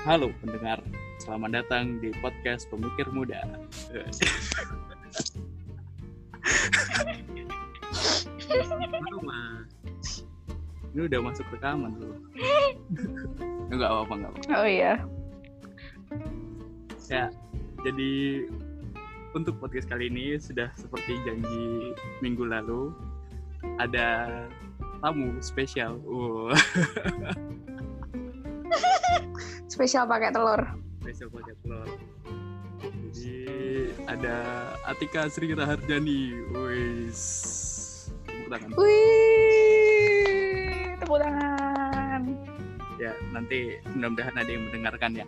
Halo pendengar, selamat datang di podcast Pemikir Muda. Ini udah masuk rekaman tuh. Enggak apa-apa, enggak apa-apa. Oh iya. Ya, jadi untuk podcast kali ini sudah seperti janji minggu lalu ada tamu spesial. Wow. Spesial pakai telur. spesial pakai telur. Jadi ada Atika Sri Raharjani. Wis. Tepuk tangan. Wih, tepuk tangan. Ya, nanti mudah-mudahan ada yang mendengarkan ya.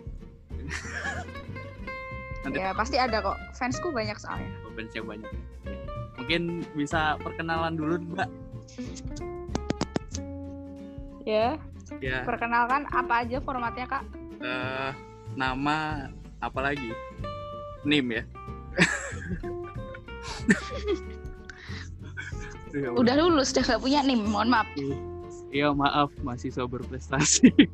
nanti Ya pasti ada kok. Fansku banyak soalnya. fansnya banyak. Mungkin bisa perkenalan dulu, Mbak. Ya, Ya, perkenalkan apa aja formatnya kak? eh, nama apa lagi? Nim ya. Ya. Udah lulus, udah gak punya nih. Mohon maaf. Iya maaf mahasiswa berprestasi.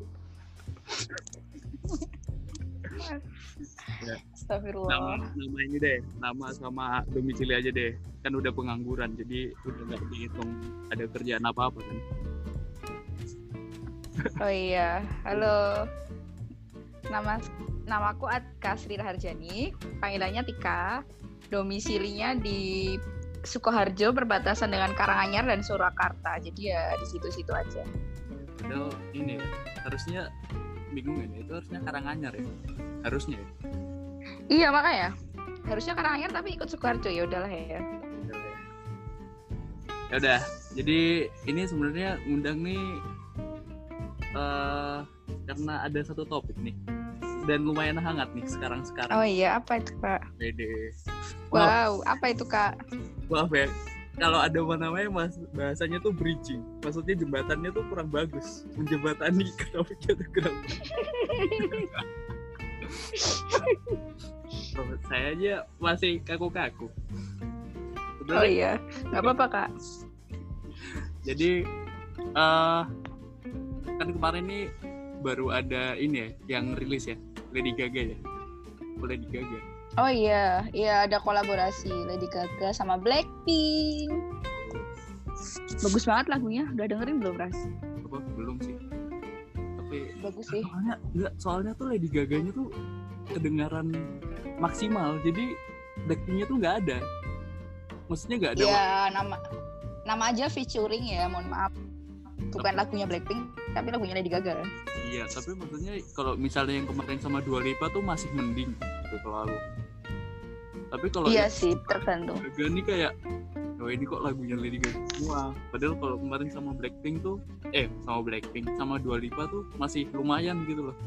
Astagfirullah. nama nama ini deh, nama sama domisili aja deh. Kan udah pengangguran jadi udah nggak dihitung ada kerjaan apa apa kan. Oh iya, halo. Nama namaku Atka Sri Raharjani, panggilannya Tika. Domisilinya di Sukoharjo perbatasan dengan Karanganyar dan Surakarta. Jadi ya di situ-situ aja. Padahal ini ya, harusnya bingung ini itu harusnya Karanganyar ya. Harusnya ya. Iya makanya. Harusnya Karanganyar tapi ikut Sukoharjo ya udahlah ya. Ya udah, jadi ini sebenarnya ngundang nih eh karena ada satu topik nih dan lumayan hangat nih sekarang-sekarang. Oh iya, apa itu kak? Wah, Wow, apa itu kak? maaf ya kalau ada apa namanya mas bahasanya tuh bridging maksudnya jembatannya tuh kurang bagus menjembatani ke topiknya tuh kurang saya aja masih kaku-kaku Oh iya, nggak apa-apa kak. jadi eh kan kemarin nih baru ada ini ya yang rilis ya Lady Gaga ya? Lady Gaga? Oh iya, iya ada kolaborasi Lady Gaga sama Blackpink. Bagus banget lagunya, udah dengerin belum Ras? apa? Belum sih. Tapi Bagus sih. soalnya enggak soalnya tuh Lady Gaganya tuh kedengaran maksimal. Jadi Blackpinknya tuh nggak ada. Maksudnya nggak ada Ya nama nama aja featuring ya, mohon maaf. Bukan lagunya Blackpink, tapi lagunya Lady Gaga. iya tapi maksudnya kalau misalnya yang kemarin sama Dua Lipa tuh masih mending gitu kalau tapi kalau Iya sih, tergantung. Gaga ini kayak oh ini kok lagunya Lady Gaga semua padahal kalau kemarin sama Blackpink tuh eh sama Blackpink sama Dua Lipa tuh masih lumayan gitu loh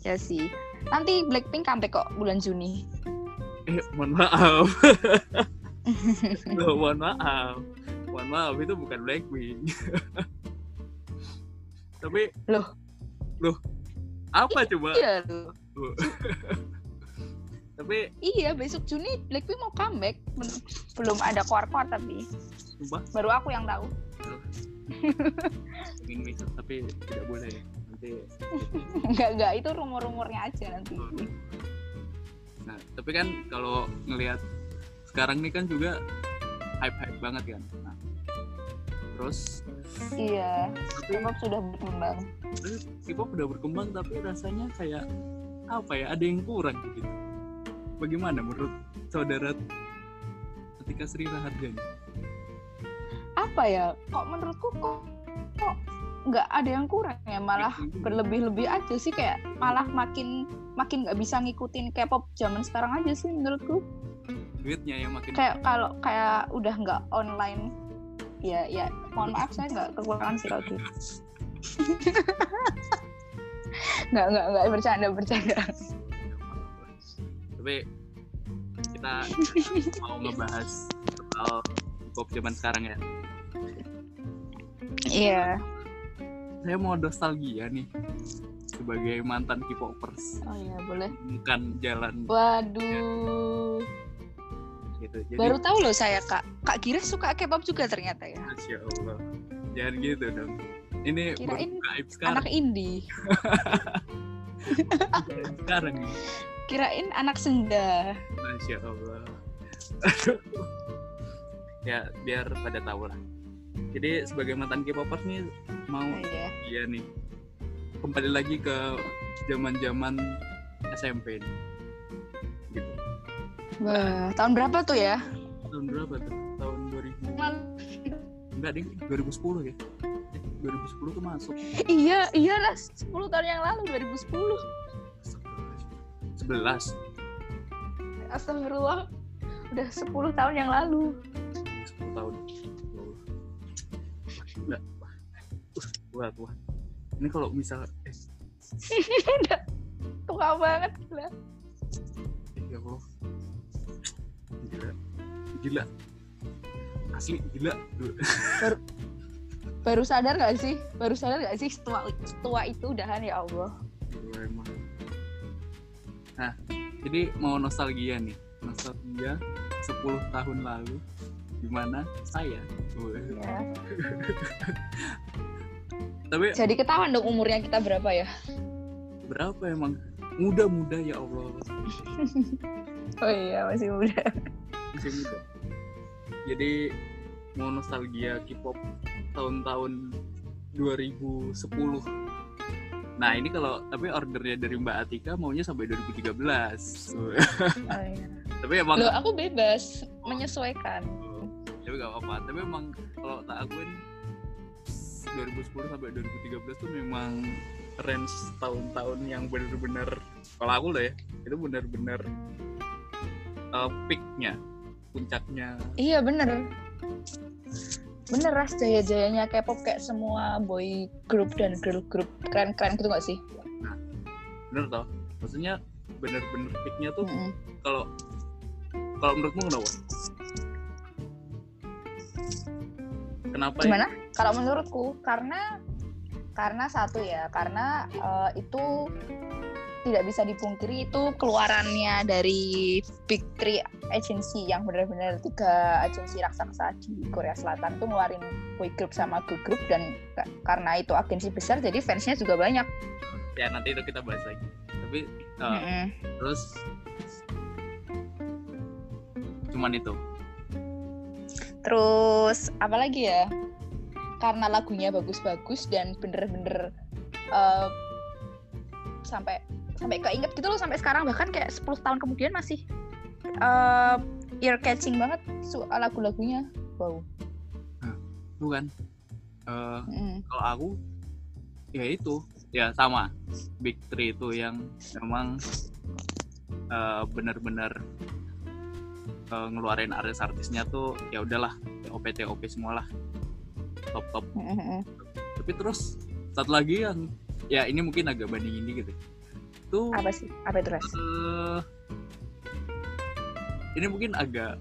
Ya sih. Nanti Blackpink comeback kok bulan Juni. eh mohon maaf Loh, mohon maaf mohon maaf itu bukan Blackpink tapi Loh. loh apa coba Iya loh. Loh. tapi Iya, besok Juni Blackpink mau comeback. Belum, belum ada keluar-keluar tapi sumpah baru aku yang tahu. ingin misal tapi tidak boleh nanti Enggak, enggak, itu rumor-rumornya aja nanti. nah tapi kan kalau ngelihat sekarang nih kan juga hype hype banget kan nah, terus. Iya, K-pop sudah berkembang. K-pop udah berkembang tapi rasanya kayak apa ya? Ada yang kurang gitu. Bagaimana menurut saudara ketika Sri Raharjani Apa ya? Kok menurutku kok kok nggak ada yang kurang ya? Malah berlebih-lebih aja sih kayak malah makin makin nggak bisa ngikutin K-pop zaman sekarang aja sih menurutku. Duitnya yang makin kayak kalau kayak udah nggak online ya ya. Mohon maaf saya nggak kekurangan sih kalau gitu. Nggak nggak nggak bercanda bercanda. Tapi kita mau ngebahas soal K-pop zaman sekarang ya. Iya. Saya mau nostalgia nih sebagai mantan K-popers. Oh iya boleh. Bukan jalan waduh gitu. Jadi baru tahu loh saya kak. Kak Gira suka K-pop juga ternyata ya. Masya Allah. Jangan gitu dong. Ini Kirain anak indie. Sekarang Kirain anak senda. masya allah. Ya biar pada tahu lah. Jadi sebagai mantan K-popers nih mau Oh, iya. iya nih. Kembali lagi ke zaman zaman SMP nih. gitu Wah, tahun berapa tuh ya? tahun berapa tuh? Tahun 2000 enggak ding. 2010 ya? Eh, 2010 tuh masuk. Iya, iyalah. 10 tahun yang lalu 2010. 11 Astagfirullah. Udah 10 tahun yang lalu. 10 tahun. Enggak. Wah tua. Ini kalau misal eh, Udah tua banget gila. ya Allah gila asli gila Baru sadar gak sih? Baru sadar gak sih setua, setua itu udahan ya Allah. Emang. Nah, jadi mau nostalgia nih. Nostalgia 10 tahun lalu gimana saya. Ya. Tapi Jadi ketahuan dong umurnya kita berapa ya? berapa emang? Muda-muda ya Allah. Oh iya, masih muda. Masih muda. Jadi mau nostalgia K-pop tahun-tahun 2010. Nah, ini kalau tapi ordernya dari Mbak Atika maunya sampai 2013. Wah. Oh, iya. tapi emang Loh, aku bebas menyesuaikan. tapi gak apa-apa tapi emang kalau tak akuin 2010 sampai 2013 tuh memang range tahun-tahun yang bener-bener kalau aku loh ya itu bener-bener uh, peaknya puncaknya Iya bener. Bener ras jaya-jayanya K-pop kayak semua boy group dan girl group keren-keren gitu gak sih? bener toh maksudnya bener-bener peaknya tuh kalau kalau menurutmu kenapa kenapa Gimana? Kalau menurutku karena karena satu ya karena eh, itu tidak bisa dipungkiri itu keluarannya dari Big Three agency yang benar-benar tiga agensi raksasa di Korea Selatan tuh ngeluarin boy group sama girl group dan ka- karena itu agensi besar jadi fansnya juga banyak. ya nanti itu kita bahas lagi tapi uh, Mm-mm. terus cuman itu Terus apa lagi ya? Karena lagunya bagus-bagus dan bener-bener eh, sampai sampai keinget gitu loh sampai sekarang bahkan kayak 10 tahun kemudian masih eh, ear catching banget su- lagu-lagunya. Wow. bukan Eh, Mm. kalau aku ya itu ya sama big three itu yang memang eh, benar-benar eh, ngeluarin artis-artisnya tuh ya udahlah TOP TOP semua lah top top Mm, mm, mm. tapi terus satu lagi yang ya ini mungkin agak bandingin dikit ya itu Apa sih? Apa itu Ras? eh, ini mungkin agak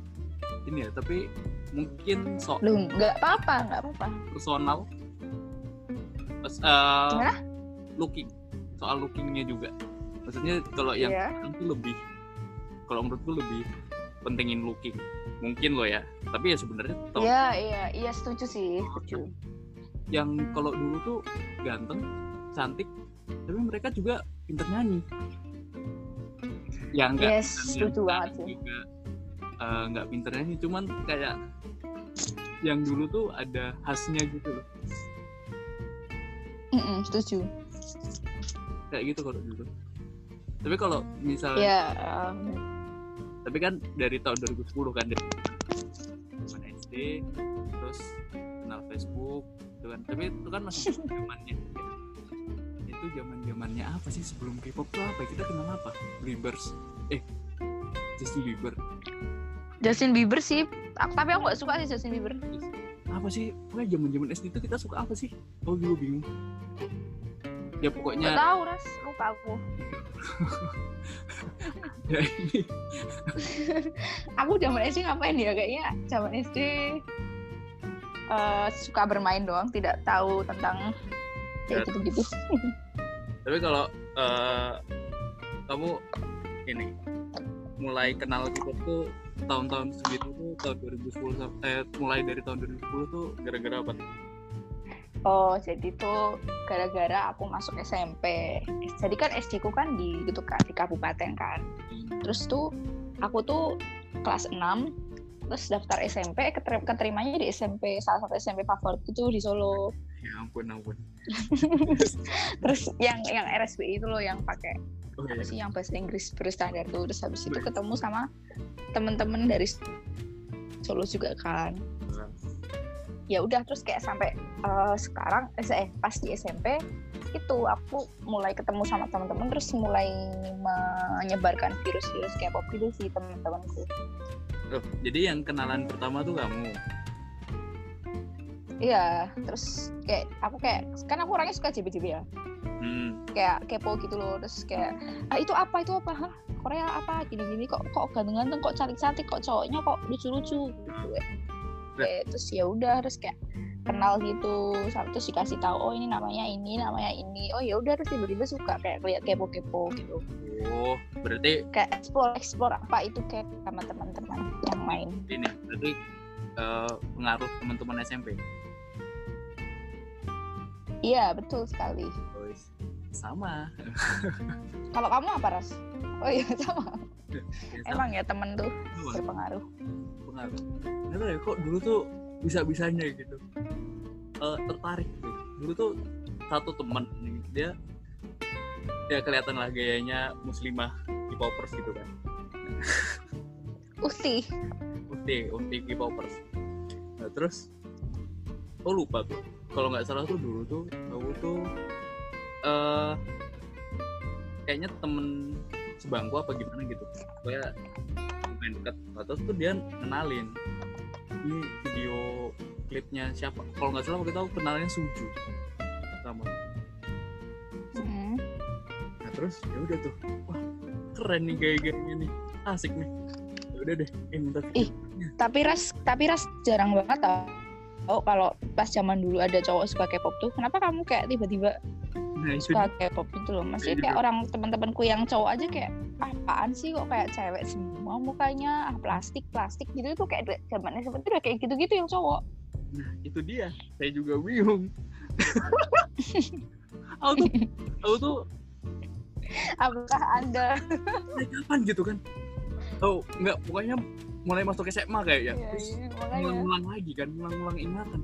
ini ya tapi mungkin so Lu nggak apa-apa, nggak apa-apa. personal eh, Gimana? looking soal lookingnya juga maksudnya kalau yang Iya. sekarang tuh lebih kalau menurutku lebih pentingin looking mungkin lo ya tapi ya sebenarnya Iya, iya, iya setuju sih, setuju. yang kalau dulu tuh ganteng cantik tapi mereka juga pinter nyanyi. Ya enggak Yes, setuju banget sih. juga eh, nggak pinter nyanyi. Cuman kayak yang dulu tuh ada khasnya gitu loh. Mm-mm, setuju. kayak gitu kalau dulu. Tapi kalau misalnya Ya, um, tapi kan dari tahun 2010 kan dari zaman SD terus kenal Facebook gitu kan. Tapi itu kan masih zamannya itu zaman zamannya apa sih? Sebelum K-pop tuh apa? Kita kenal apa? Beliebers eh Justin Bieber. Justin Bieber sih, aku, tapi aku nggak suka sih Justin Bieber. apa sih? Pokoknya zaman zaman SD itu kita suka apa sih? Oh gue bingung. Ya Gak pokoknya tahu ras, lupa aku. ya ini. Aku zaman SD ngapain ya? Kayaknya zaman SD eh, suka bermain doang, tidak tahu tentang Ya. kayak gitu-gitu. tapi kalau eh, kamu ini mulai kenal K-pop tuh tahun-tahun segitu tuh tahun 2010 sam- eh mulai dari tahun 2010 tuh gara-gara apa tuh? Oh, jadi tuh gara-gara aku masuk SMP. Jadi kan SD ku kan di gitu kan di kabupaten kan. Terus tuh aku tuh kelas 6 terus daftar SMP keter- keterimanya di SMP salah satu SMP favorit itu di Solo. Ya ampun ampun Terus yang yang RSBI itu loh yang pakai oh, iya. sih yang bahasa Inggris berstandar tuh. Terus habis itu ketemu sama temen-temen dari Solo juga kan. ya udah terus kayak sampai eh, sekarang eh, eh pas di SMP itu aku mulai ketemu sama teman-teman terus mulai menyebarkan virus-virus K-pop gitu sih teman-temanku. Loh, jadi yang kenalan pertama tuh kamu Iya, terus kayak aku kayak kan aku orangnya suka JB-JB ya. hmm. Kayak kepo gitu loh, terus kayak ah itu apa itu apa? Hah? Korea apa gini-gini kok kok ganteng-ganteng kok cantik-cantik kok cowoknya kok lucu-lucu gitu ya. Kayak, terus ya udah terus kayak kenal gitu sampai terus dikasih tahu oh ini namanya ini namanya ini oh ya udah terus tiba-tiba suka kayak lihat kepo-kepo gitu oh berarti kayak explore explore apa itu kayak sama teman-teman yang main ini berarti eh, pengaruh teman-teman SMP iya betul sekali. Oh, sama. Kalau kamu apa ras? Oh iya sama. Ya, sama. emang ya temen tuh berpengaruh. Pengaruh ya? Kok dulu tuh bisa bisanya gitu? Eh, tertarik gitu. Dulu tuh satu teman dia ya kelihatan lah gayanya muslimah K-popers gitu kan. Uti. Ukti Ukti K-popers. Nah, terus oh lupa tuh kalau nggak salah tuh dulu tuh aku tuh eh kayaknya temen sebangku apa gimana gitu. Kayak main dekat Nah, terus tuh dia kenalin ini video klipnya siapa? Kalau nggak salah waktu itu aku kenalnya Suju sama Mm. nah terus ya udah tuh. Wah keren nih gaya-gayanya nih. Asik nih. Ya udah deh eh minta Ih. tapi ras tapi ras jarang banget tau Oh, kalau pas zaman dulu ada cowok suka K-pop tuh, kenapa kamu kayak tiba-tiba nah itu suka K-pop gitu loh? Maksudnya kayak orang teman-temanku yang cowok aja kayak apaan sih kok kayak cewek semua mukanya, ah plastik plastik gitu tuh kayak zamannya seperti udah kayak gitu-gitu yang cowok. Nah, itu dia. Saya juga bingung. aku tuh, aku tuh Apakah anda? kapan gitu kan? Oh, enggak, pokoknya mulai masuk SMA kayak ya. Iya, Terus iya, makanya. ngulang-ngulang lagi kan, ngulang-ngulang ingatan.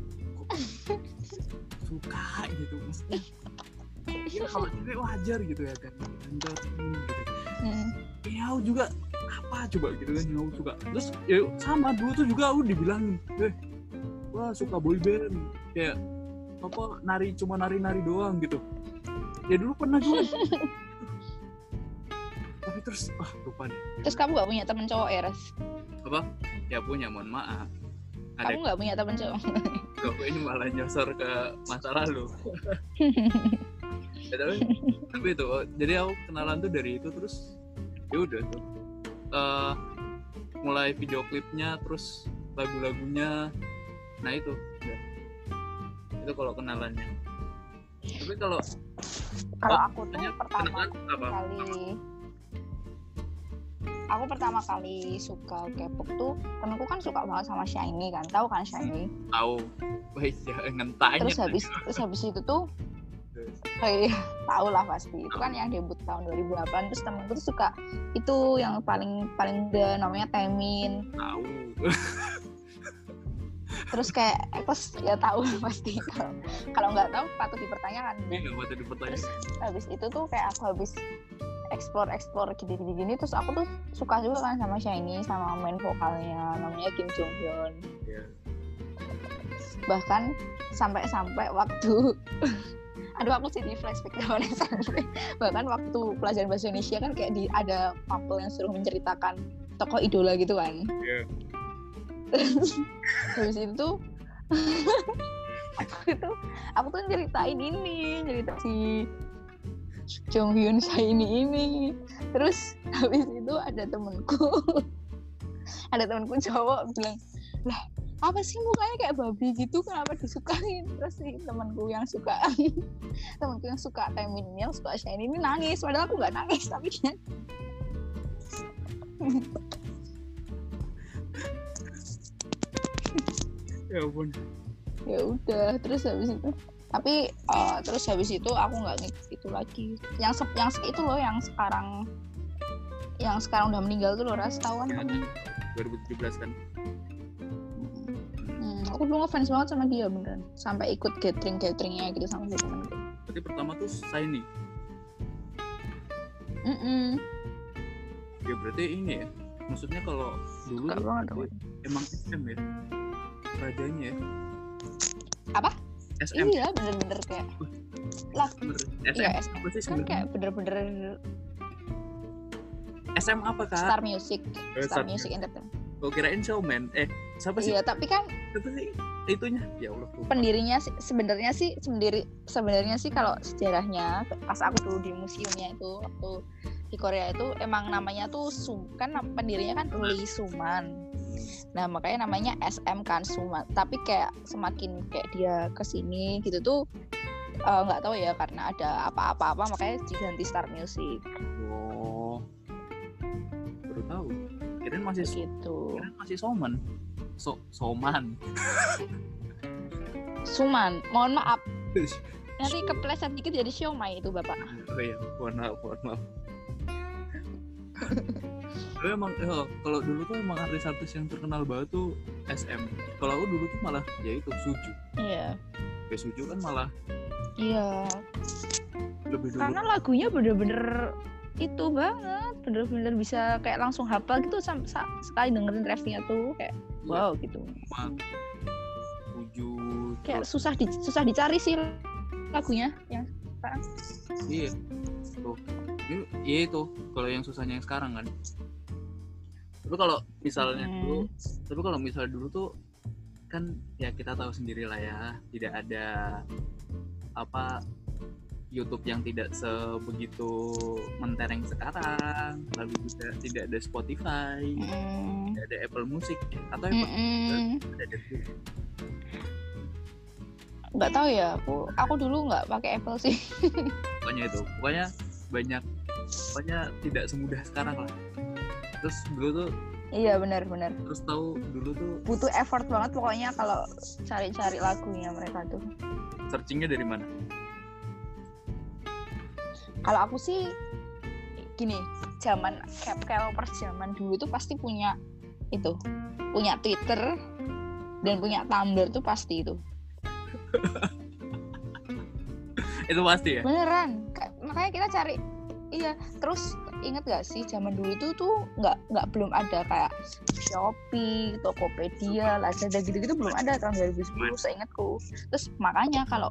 Suka gitu maksudnya. Ya kalau cewek wajar gitu ya kan. Ganteng gitu. Hmm. Ya aku juga apa coba gitu kan aku suka. Terus ya sama dulu tuh juga aku dibilangin, "Eh, wah suka boy band." Kayak apa nari cuma nari-nari doang gitu. Ya dulu pernah juga. Tapi terus ah lupa deh. Terus kamu gak punya temen cowok ya, Ras? Ya punya mohon maaf. Ada Kamu gak punya temen cowok? Kok ini malah nyosor ke masa lalu. Ya, tapi, tapi itu jadi aku kenalan tuh dari itu terus ya udah tuh Eh, mulai video klipnya terus lagu-lagunya nah itu udah. itu kalau kenalannya tapi kalau Kalau aku tuh pertama kenalan apa kali aku pertama kali suka K-pop tuh temenku kan suka banget sama Shiny kan tahu kan Shiny? Tahu. Wah ya ngentanya terus habis terus habis itu tuh kayak tahu lah pasti. Itu kan yang debut tahun 2008 terus temenku tuh suka itu yang paling paling muda namanya Temin tahu. Terus kayak terus ya tahu pasti. Kalau- nggak tahu patut dipertanyakan. Ini nggak patut dipertanya terus habis itu tuh kayak aku habis explore explore gini gini gini terus aku tuh suka juga kan sama Shiny sama main vokalnya namanya Kim Jong Hyun ya. bahkan sampai sampai waktu aduh aku jadi flashback zaman SMP bahkan waktu pelajaran bahasa Indonesia kan kayak di ada pampel yang suruh menceritakan tokoh idola gitu kan Iya. terus habis itu aku itu aku tuh ceritain ini cerita si Jong Hyun Shiny ini terus habis itu ada temenku. Ada temenku cowok bilang lah apa sih mukanya kayak babi gitu? Kenapa disukain? Terus si temanku yang suka temanku yang suka Temin yang suka Shiny ini nangis. Padahal aku nggak nangis tapi dia ya ampun. Ya udah terus habis itu tapi uh, terus habis itu aku nggak ngikut itu lagi. Yang se- yang se- itu loh yang sekarang yang sekarang udah meninggal tuh loh ras tahu kan? Ya, kamu? 2017 kan? Hmm, aku dulu ngefans banget sama dia beneran. Sampai ikut gathering gatheringnya gitu sama temen. Berarti pertama tuh Shiny Mm-mm. ya berarti ini ya. Maksudnya kalau dulu Suka banget emang SM ya rajanya ya. Apa? SM Iya bener-bener kayak lah. SM iya SM sih kan kayak bener-bener SM apa kak Star Music, Eh, Star Star Music Entertainment. Gue kirain showman eh siapa sih Iya, tapi kan siapa sih itunya ya Allah lupa. pendirinya sih sebenarnya sih sendiri sebenarnya sih kalau sejarahnya pas aku dulu di museumnya itu waktu di Korea itu emang namanya tuh Sum kan pendirinya kan Lee Suman. Nah, makanya namanya SM kan Suman. Tapi kayak semakin kayak dia ke sini gitu tuh eh, nggak tahu ya karena ada apa-apa-apa makanya diganti Star Music. Oh. Baru tahu. Kirain masih gitu. masih showman so soman. Suman, mohon maaf. Nanti kepleset dikit jadi siomay itu bapak. oh iya mohon maaf mohon maaf Tapi emang ya, kalau dulu tuh emang artis-artis yang terkenal banget tuh SM. Kalau aku dulu tuh malah ya itu Suju. Iya, Ya Suju kan malah iya. lebih dulu. karena lagunya bener-bener itu banget bener-bener bisa kayak langsung hafal gitu sam- sa- sekali dengerin refnya tuh kayak Iya, wow gitu sama Suju. kayak susah di, susah dicari sih lagunya yang iya. Tuh. Ini- Iya itu kalau yang susahnya yang sekarang kan. Tapi kalau misalnya Hmm. dulu, tapi kalau misalnya dulu tuh kan ya kita tahu sendiri lah ya, tidak ada apa YouTube yang tidak sebegitu mentereng sekarang, lalu juga tidak ada Spotify, Mm, tidak ada Apple Music atau mm, Apple mm. ada Netflix. nggak tahu ya aku aku dulu nggak pakai Apple sih pokoknya itu pokoknya banyak pokoknya tidak semudah sekarang lah terus dulu tuh iya benar-benar terus tahu dulu tuh butuh effort banget pokoknya kalau cari-cari lagunya mereka tuh. Searchingnya dari mana? Kalau aku sih gini zaman cap per zaman dulu tuh pasti punya itu punya Twitter dan punya Tumblr tuh pasti itu. Itu pasti ya? Beneran. Ka- makanya kita cari iya terus inget gak sih zaman dulu itu tuh nggak nggak belum ada kayak Shopee, Tokopedia, Lazada gitu-gitu belum ada tahun 2010 seingatku. Terus makanya kalau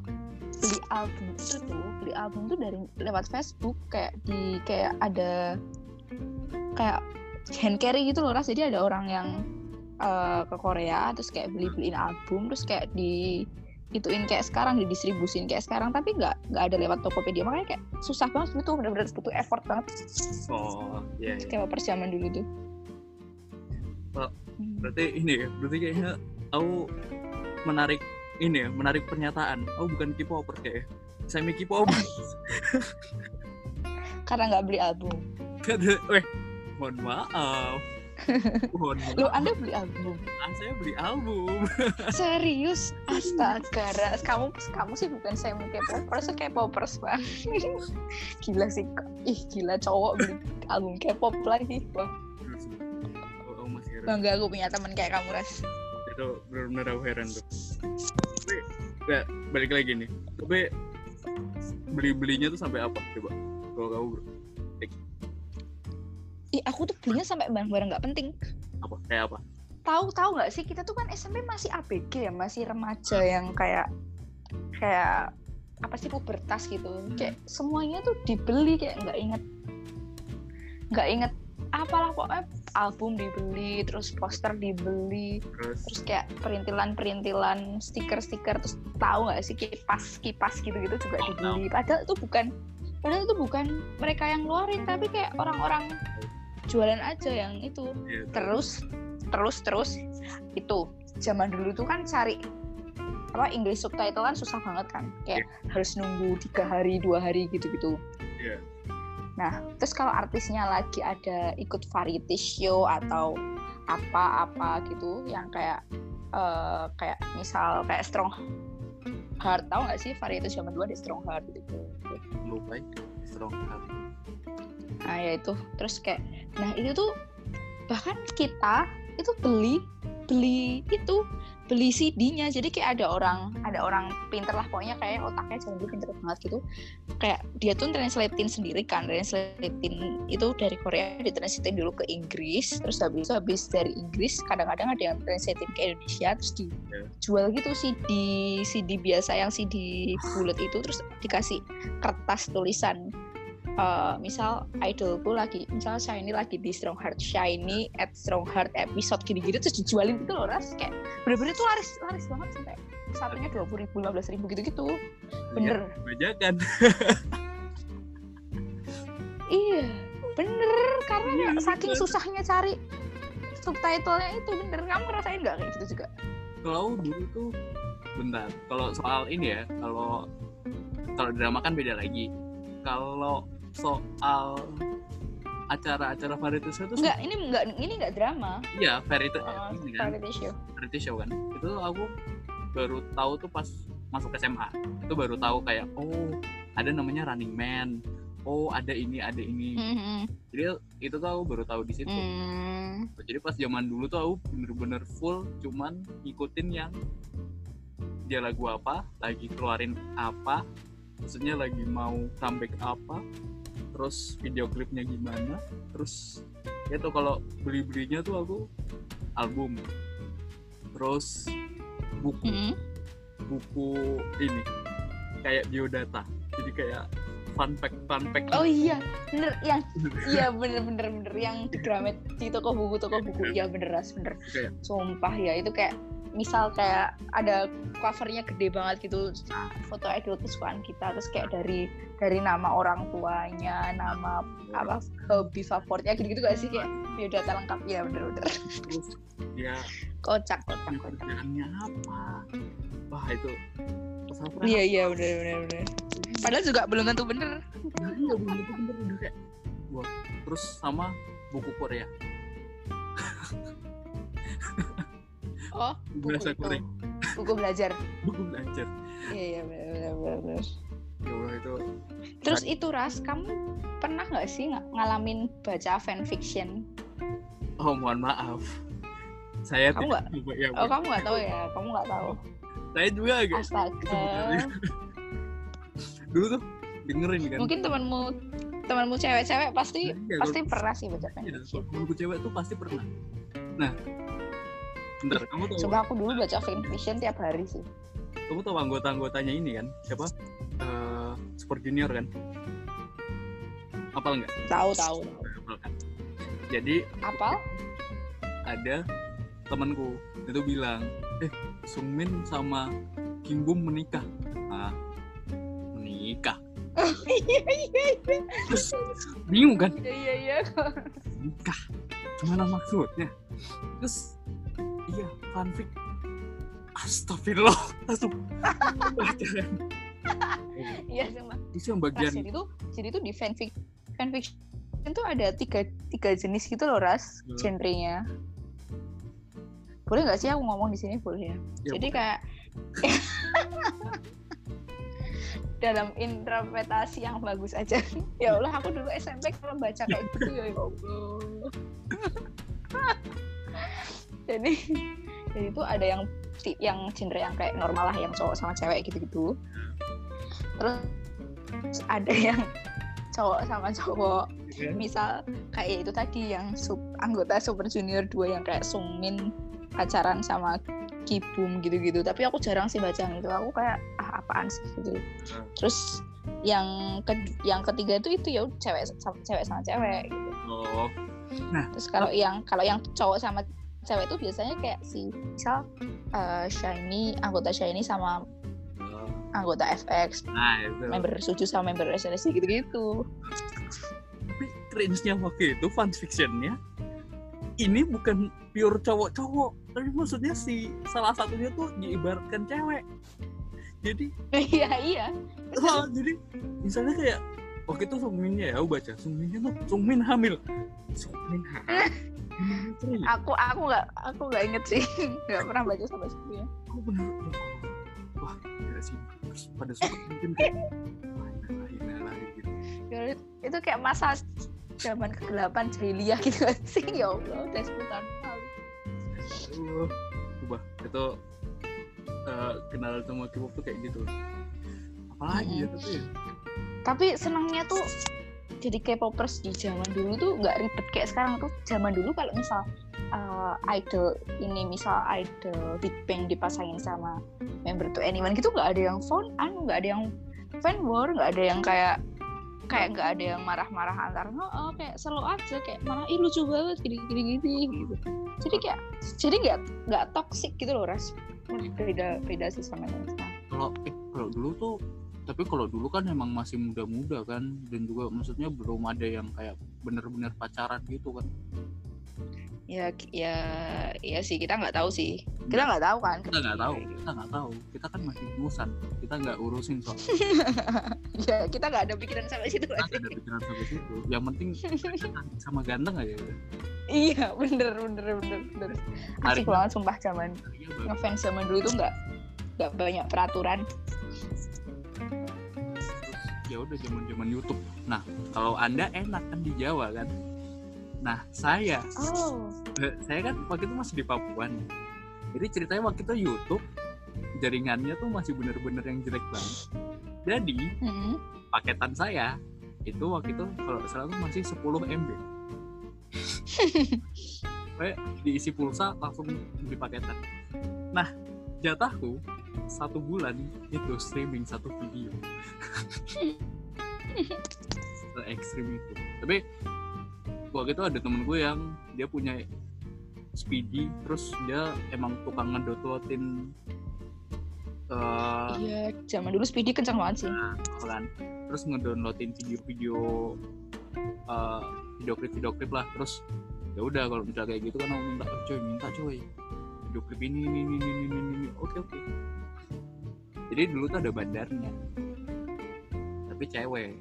beli album itu tuh beli album tuh dari lewat Facebook kayak di kayak ada kayak hand carry gitu loh ras. Jadi ada orang yang eh, ke Korea terus kayak beli beliin album terus kayak di ituin kayak sekarang didistribusin kayak sekarang tapi nggak nggak ada lewat Tokopedia. Makanya kayak susah banget dulu tuh bener-bener butuh effort banget. Oh iya, iya. kayak per zaman dulu tuh. Oh, berarti ini ya berarti kayaknya aku menarik ini ya menarik pernyataan. Aku bukan K-popers kayak semi K-popers karena nggak beli album. Weh mohon maaf lu anda beli album? Ah, saya beli album. Serius? Astaga Ras. kamu kamu sih bukan semi K-popers K-popers banget. Gila sih ih gila cowok beli album K-pop lagi wah Terus, oh, oh, bangga aku punya teman kayak kamu ras. Itu benar-benar aku heran tuh. Tapi ya, balik lagi nih. Tapi beli belinya tuh sampai apa coba? Kalau kamu bro ih aku tuh belinya sampai barang-barang nggak penting. Apa? Kayak apa? Tahu tahu nggak sih? Kita tuh kan SMP masih ABG ya masih remaja yang kayak kayak apa sih pubertas gitu. Kayak semuanya tuh dibeli kayak nggak inget nggak inget apalah pokoknya album dibeli terus poster dibeli terus? terus kayak perintilan-perintilan stiker-stiker terus tahu nggak sih kipas kipas gitu-gitu juga Oh, dibeli. padahal itu bukan padahal itu bukan mereka yang ngeluarin tapi kayak orang-orang jualan aja yang itu. Ya, terus? Terus terus itu. Zaman dulu tuh kan cari apa English subtitle kan susah banget kan. Kayak harus nunggu tiga hari dua hari gitu gitu Iya. nah terus kalau artisnya lagi ada ikut variety show atau apa-apa gitu yang kayak eh, kayak misal kayak strong Heart tahu nggak sih? Varietas zaman dulu ada Strong Heart gitu. Lupa strong heart nah ya itu. Terus kayak nah itu tuh bahkan kita itu beli beli itu beli CD-nya jadi kayak ada orang ada orang pinter lah pokoknya kayak otaknya dulu pinter banget gitu. Kayak dia tuh translatein sendiri kan translatein itu dari Korea ditranslatein dulu ke Inggris. Terus habis itu habis dari Inggris kadang-kadang ada yang translatein ke Indonesia terus dijual gitu CD CD biasa yang CD bulat itu. Terus dikasih kertas tulisan uh, misal idolku lagi misal Shiny lagi di Strong Heart Shiny at Strong Heart episode gini-gini terus dijualin gitu loh ras. Kayak bener-bener tuh laris laris banget sampai satunya dua puluh ribu lima belas ribu gitu-gitu. Bener. bajakan iya bener. Karena Iya, ya, saking bener. susahnya cari subtitlenya itu bener. Kamu ngerasain nggak kayak gitu juga? Kalau dulu tuh bentar. Kalau soal ini ya kalau kalau drama kan beda lagi. Kalau soal acara-acara variety show itu Enggak, ini enggak ini enggak drama. iya variety Uh, ini kan variety show. variety show kan itu aku baru tahu tuh pas masuk SMA itu baru tahu kayak oh ada namanya Running Man oh ada ini ada ini Mhm. jadi itu tuh aku baru tahu di situ Hmm. jadi pas zaman dulu tuh aku bener-bener full cuman ngikutin yang dia lagu apa lagi keluarin apa maksudnya lagi mau comeback apa terus video klipnya gimana terus ya tuh kalau beli belinya tuh aku album terus buku Mhm. buku ini kayak biodata jadi kayak fun fact fun fact Oh iya, bener yang iya bener bener bener yang di Gramet di toko buku toko buku iya bener ras bener. Sumpah ya itu kayak misal kayak ada covernya gede banget gitu foto idol kesukaan kita terus kayak dari dari nama orang tuanya nama apa hobi favoritnya gitu gitu gak sih? Kayak biodata lengkap ya bener bener terus dia kocak kocak kocak. apa? Wah itu iya iya bener bener bener padahal juga belum tentu bener. Nah, iya belum tentu bener udah kayak wah terus sama buku Korea oh buku bahasa. Korea buku belajar. Buku belajar. Iya iya bener, bener. ya Allah itu terus itu ras kamu pernah nggak sih ng- ngalamin baca fanfiction? Oh mohon maaf. Saya Kamu coba ya oh kamu nggak tahu ya? Kamu nggak tahu? Saya juga agak astaga. Dulu tuh dengerin kan. Mungkin temanmu temanmu cewek-cewek pasti Iya, pasti pernah sih baca Iya, fanfiction. temanku cewek tuh pasti pernah. Nah bentar kamu tahu coba aku dulu baca fanfiction tiap hari sih. Kamu tahu anggota-anggotanya ini kan? Siapa? Eh, Super Junior kan? Apal nggak? Tahu tahu. Apal kan? Jadi apa ada temanku. Itu bilang eh Sungmin sama Kim Bum menikah. Ah menikah? Iya iya iya terus bingung kan? Iya iya iya. Nikah gimana maksudnya? Terus iya fanfic. Astagfirullah. Langsung. Iya sama terus yang bagian jadi tuh jadi tuh di fanfic fanfiction tuh ada tiga tiga jenis gitu loh ras Hmm. genrenya. Boleh nggak sih aku ngomong di sini? Boleh ya? Ya, jadi kayak dalam interpretasi yang bagus aja. Ya Allah aku dulu SMP kalau baca kayak gitu ya ya Allah jadi jadi itu ada yang yang genre yang kayak normal lah yang cowok sama cewek gitu-gitu. Terus ada yang cowok sama cowok. Misal kayak itu tadi yang sub, anggota Super Junior 2 yang kayak Sungmin pacaran sama Kibum gitu-gitu. Tapi aku jarang sih baca yang itu aku kayak ah apaan sih? Gitu. Terus yang ke yang ketiga itu itu ya cewek sama cewek sama cewek gitu. oh. Terus kalau yang kalau yang cowok sama cewek itu biasanya kayak si misal eh, Shiny anggota Shiny sama oh. anggota FX nah itu. member Suju sama member SNSD gitu-gitu. Tapi cringe-nya waktu itu fanfictionnya ini bukan pure cowok-cowok tapi maksudnya si salah satunya tuh diibaratkan cewek. Jadi iya iya. Oh, jadi misalnya kayak waktu itu Sungminnya ya aku baca Sungminnya tuh Sungmin hamil. Sungmin hamil? aku aku nggak aku nggak inget sih. Nggak pernah baca sampai situ ya. Aku wah gila sih. Terus pada suka mungkin kayak gitu. Itu kayak masa zaman kegelapan jahiliyah gitu kan sih? Ya Allah udah 10 tahun lalu itu eh, kenal sama K-pop tuh kayak gitu. Apalagi ya tapi ya. Tapi senangnya tuh jadi K-popers di zaman dulu tuh nggak ribet. Kayak sekarang tuh zaman dulu kalau misal uh, idol ini misal idol Big Bang dipasangin sama member to anyone gitu nggak ada yang phone anu nggak ada yang fan war nggak ada yang kayak kayak nggak ada yang marah-marah antar oh, oh, kayak selalu aja kayak malah ih lucu banget gini gini gini gitu. Jadi kayak jadi nggak nggak toxic gitu loh ras. Beda beda sih sama yang sekarang. Kalau eh kalau dulu tuh tapi kalau dulu kan emang masih muda-muda kan dan juga maksudnya belum ada yang kayak bener-bener pacaran gitu kan. Ya ya ya sih kita nggak tahu sih. Kita nggak tahu kan? Kita nggak tahu kita nggak tahu. Kita kan masih musan kita nggak urusin soal ya kita nggak ada pikiran sampai situ kita ada pikiran sampai situ. Yang penting sama ganteng aja. Iya bener bener bener bener. Asik banget sumpah zaman ngefans zaman dulu tuh nggak nggak banyak peraturan ya udah zaman zaman YouTube. Nah kalau anda enak kan di Jawa kan? Nah saya oh. eh, saya kan waktu itu masih di Papua nih. Jadi ceritanya waktu itu YouTube jaringannya tuh masih bener-bener yang jelek banget. Jadi hmm. paketan saya itu waktu itu kalau salah tuh masih 10 MB Kayak diisi pulsa langsung beli paketan. Nah jatahku satu bulan itu streaming satu video. Se ekstrim itu. Tapi waktu itu ada temen gue yang dia punya speedy terus dia emang tukang ngedownloadin eh iya zaman dulu speedy kencang banget sih. Nah, kan. Terus ngedownloadin video-video eh video klip video klip lah. Terus ya udah kalau misalnya kayak gitu kan aku minta oh, coy minta coy video klip ini ini ini ini, ini. oke oke jadi dulu tuh ada bandarnya. Tapi cewek.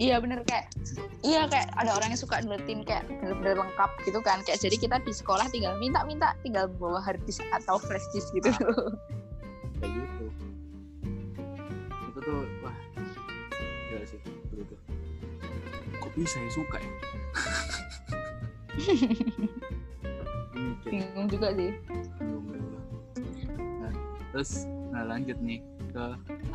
Iya bener kayak iya kayak ada orang yang suka nulitin kayak bener-bener lengkap gitu kan. Kayak jadi kita di sekolah tinggal minta minta tinggal bawa hard disk atau flash disk gitu. Kayak gitu. Itu tuh wah gila sih dulu tuh. Kok bisa ya suka ya? Bingung juga. Sih. Bingung. Nah, terus nah lanjut nih ke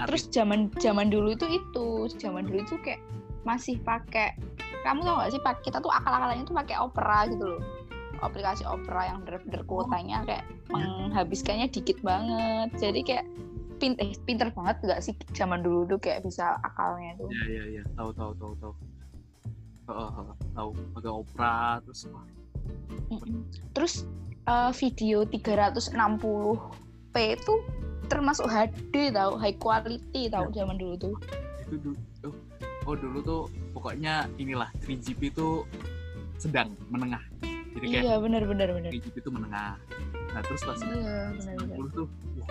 terus zaman zaman dulu itu itu. Zaman dulu itu kayak masih pakai kamu tau gak sih pak kita tuh akal-akalannya tuh pakai opera gitu loh. Aplikasi opera yang bener-bener kuotanya kayak menghabiskannya dikit banget. Jadi kayak pin eh, pinter banget gak sih zaman dulu tuh kayak bisa akalnya tuh? Ya ya ya tahu tahu tahu tahu. Tahu. Pakai opera terus wah, terus eh, video 360p itu termasuk HD tau high quality tau zaman dulu tuh. Itu dulu oh, oh dulu tuh pokoknya inilah 3GP itu sedang menengah. Jadi kayak iya bener bener bener. 3GP itu menengah. Nah terus pas iya bener bener. 60 tuh wah,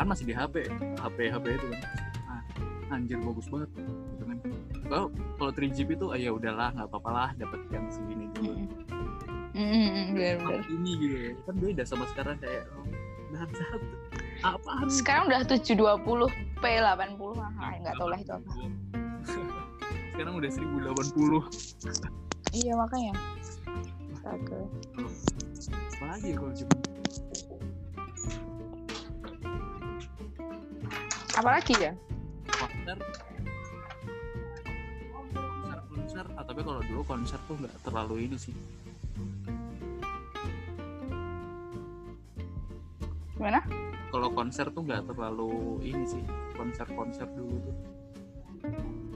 kan masih di HP HP HP itu kan. Ah, anjir bagus banget gitu kan. Kalau kalau 3GP tuh ah, ya udahlah nggak apa-apa lah dapat yang segini dulu Mm-mm. Mm-mm, bener bener. ini gitu ya. kan beda sama sekarang kayak oh, bangsat apaan? Sekarang udah 720 p 80 ah nggak tahu lah itu apa. sekarang udah 1080 iya makanya. Astaga. apa lagi ya kalau cuma? Apalagi ya? Konser. Konser konser. Ah, tapi kalau dulu konser tuh nggak terlalu ini sih. Gimana kalau konser tuh nggak terlalu ini sih konser-konser dulu tuh.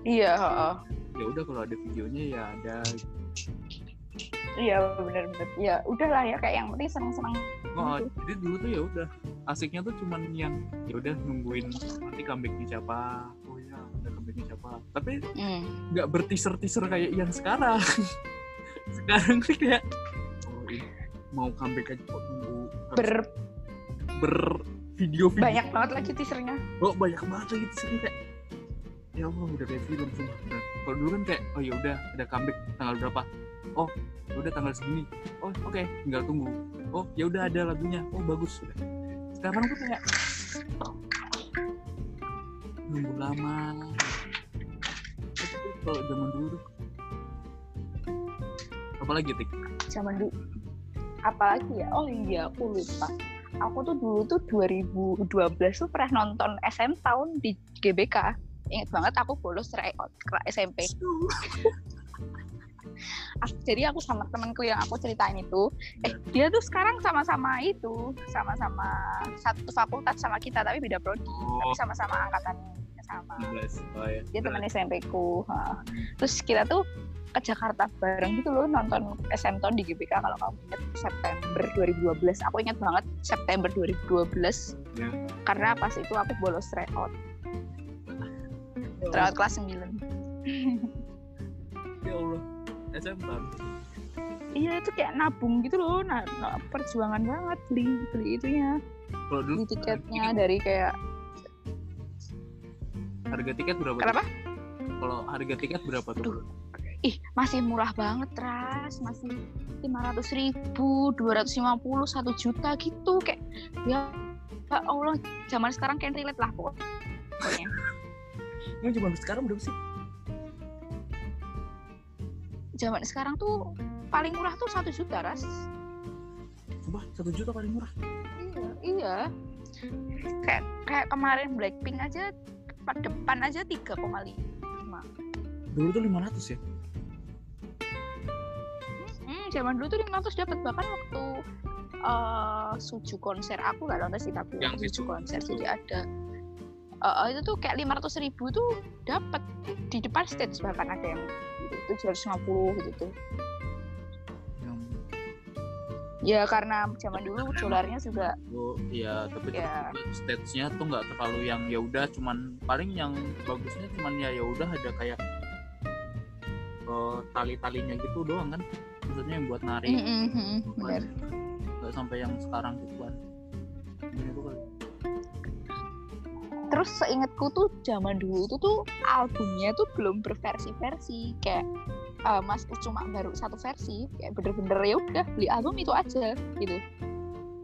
Iya ya udah kalau ada videonya ya ada. Iya bener bener. Ya udahlah ya kayak yang penting seneng oh, Gitu. jadi dulu tuh ya udah asiknya tuh cuman yang ya udah nungguin nanti comebacknya siapa oh ya ada comebacknya siapa tapi hmm. nggak berteaser teaser kayak yang sekarang. Sekarang sih kayak oh ini mau comeback aja kok nunggu. Ber. Ber video video. Banyak banget lagi teasernya. Oh banyak banget lagi teasernya kayak. Ya Allah udah kayak film semua kalau dulu kan kayak oh ya udah ada comeback tanggal berapa? Oh ya udah tanggal segini. Oh oke tinggal tunggu. Oh ya udah ada lagunya. Oh bagus. Udah. Sekarang tuh kayak nunggu lama. Tapi kalau zaman dulu tuh apalagi tik? Zaman dulu apalagi ya? Oh iya aku lupa aku tuh dulu tuh 2012 tuh pernah nonton SM tahun di GBK ingat banget aku bolos tryout ke SMP Aku- jadi aku sama temanku yang aku ceritain itu eh dia tuh sekarang sama-sama itu sama-sama satu fakultas sama kita tapi beda prodi oh. tapi sama-sama angkatan sama. 16 oh ya. Dia teman SMP ku ha. terus kita tuh ke Jakarta bareng gitu loh nonton SM Town di GBK kalau kamu ingat September 2012 aku ingat banget September 2012 Ya. karena pas itu aku bolos tryout tryout kelas 9 ya Allah SMP iya itu kayak nabung gitu loh nah, nah, perjuangan banget beli beli itunya. Beli tiketnya dari kayak harga tiket berapa tuh? kenapa? Kalau harga tiket berapa tuh. Ih masih murah banget ras masih lima ratus ribu dua ratus lima puluh satu juta gitu kayak ya ya Allah zaman sekarang kayak relate lah pokoknya Ini zaman sekarang berapa sih? zaman sekarang tuh paling murah tuh satu juta ras Sumpah, satu juta paling murah. iya iya kayak kayak kemarin Blackpink aja depan, depan aja tiga koma lima Dulu tuh 500 ya? Hmm, zaman dulu tuh 500 dapat bahkan waktu eh suju konser aku nggak nonton sih tapi Yang itu. suju konser jadi ada eh, itu tuh kayak 500 ribu tuh dapat di depan stage bahkan ada yang gitu, 750 gitu tuh Yang ya karena zaman dulu dolarnya juga oh, iya, tapi Ya. stage-nya tuh nggak terlalu yang ya udah cuman paling yang bagusnya cuman ya ya udah ada kayak eh, tali-talinya gitu doang kan. Maksudnya yang buat narik. Mm, mm, mm, bener. Nggak sampai yang sekarang gituan. Kali. terus seingatku tuh zaman dulu tuh tuh albumnya tuh belum berversi-versi kayak eh, mas cuma baru satu versi kayak bener-bener ya udah beli album itu aja gitu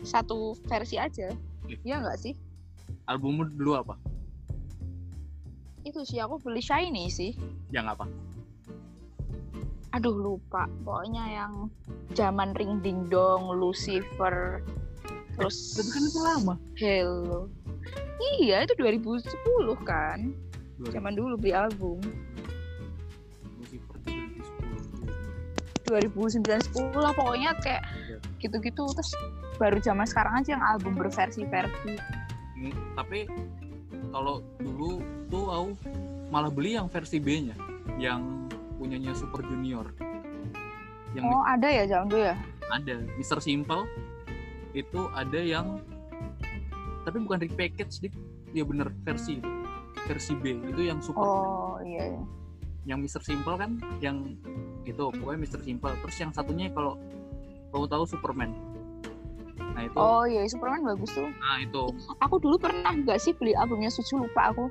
satu versi aja Iya nggak sih Albummu dulu apa? itu sih aku beli shiny sih Yang apa? Aduh lupa. Pokoknya yang zaman ring ding dong Lucifer terus Tapi kan itu lama. Hello iya itu 2010 kan? Zaman dulu beli album. Lucifer tuh 2010. 2009 10 lah pokoknya kayak gitu-gitu. Terus baru zaman sekarang aja yang album berversi-versi. Hmm, tapi kalau dulu tuh aku malah beli yang versi B-nya. Yang punyanya Super Junior. Yang oh ada ya zaman dulu ya? Ada. Mr. Simple itu ada yang tapi bukan repackage dik ya bener versi versi B. Itu yang super oh iya, iya. yang Mr. Simple kan yang itu pokoknya Mr. Simple. Terus yang satunya kalau kamu tahu Superman. Nah itu. Oh iya Superman bagus tuh. Nah itu. Aku dulu pernah nggak sih beli albumnya Suju lupa aku.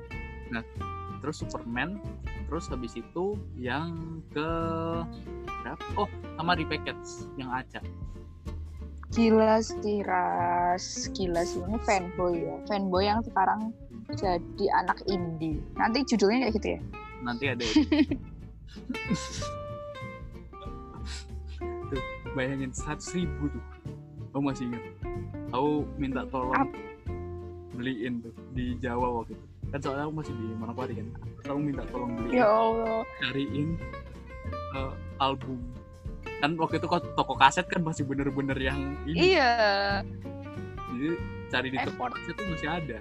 Terus Superman terus habis itu yang ke berapa? oh sama repackage yang Aca. Gila sih Ras. Gila sih ini fanboy ya. Fanboy yang sekarang jadi anak indie. Nanti judulnya kayak gitu ya? Nanti ada. Tuh bayangin seratus ribu tuh. Kamu masih ingat? Aku minta tolong Ap- beliin tuh di Jawa waktu itu kan soalnya aku masih di Manokwari kan. Aku minta tolong beliin ya Allah. cariin eh, album. Kan waktu itu kok toko kaset kan masih bener-bener yang ini. Iya. Jadi cari di toko kaset tuh masih ada.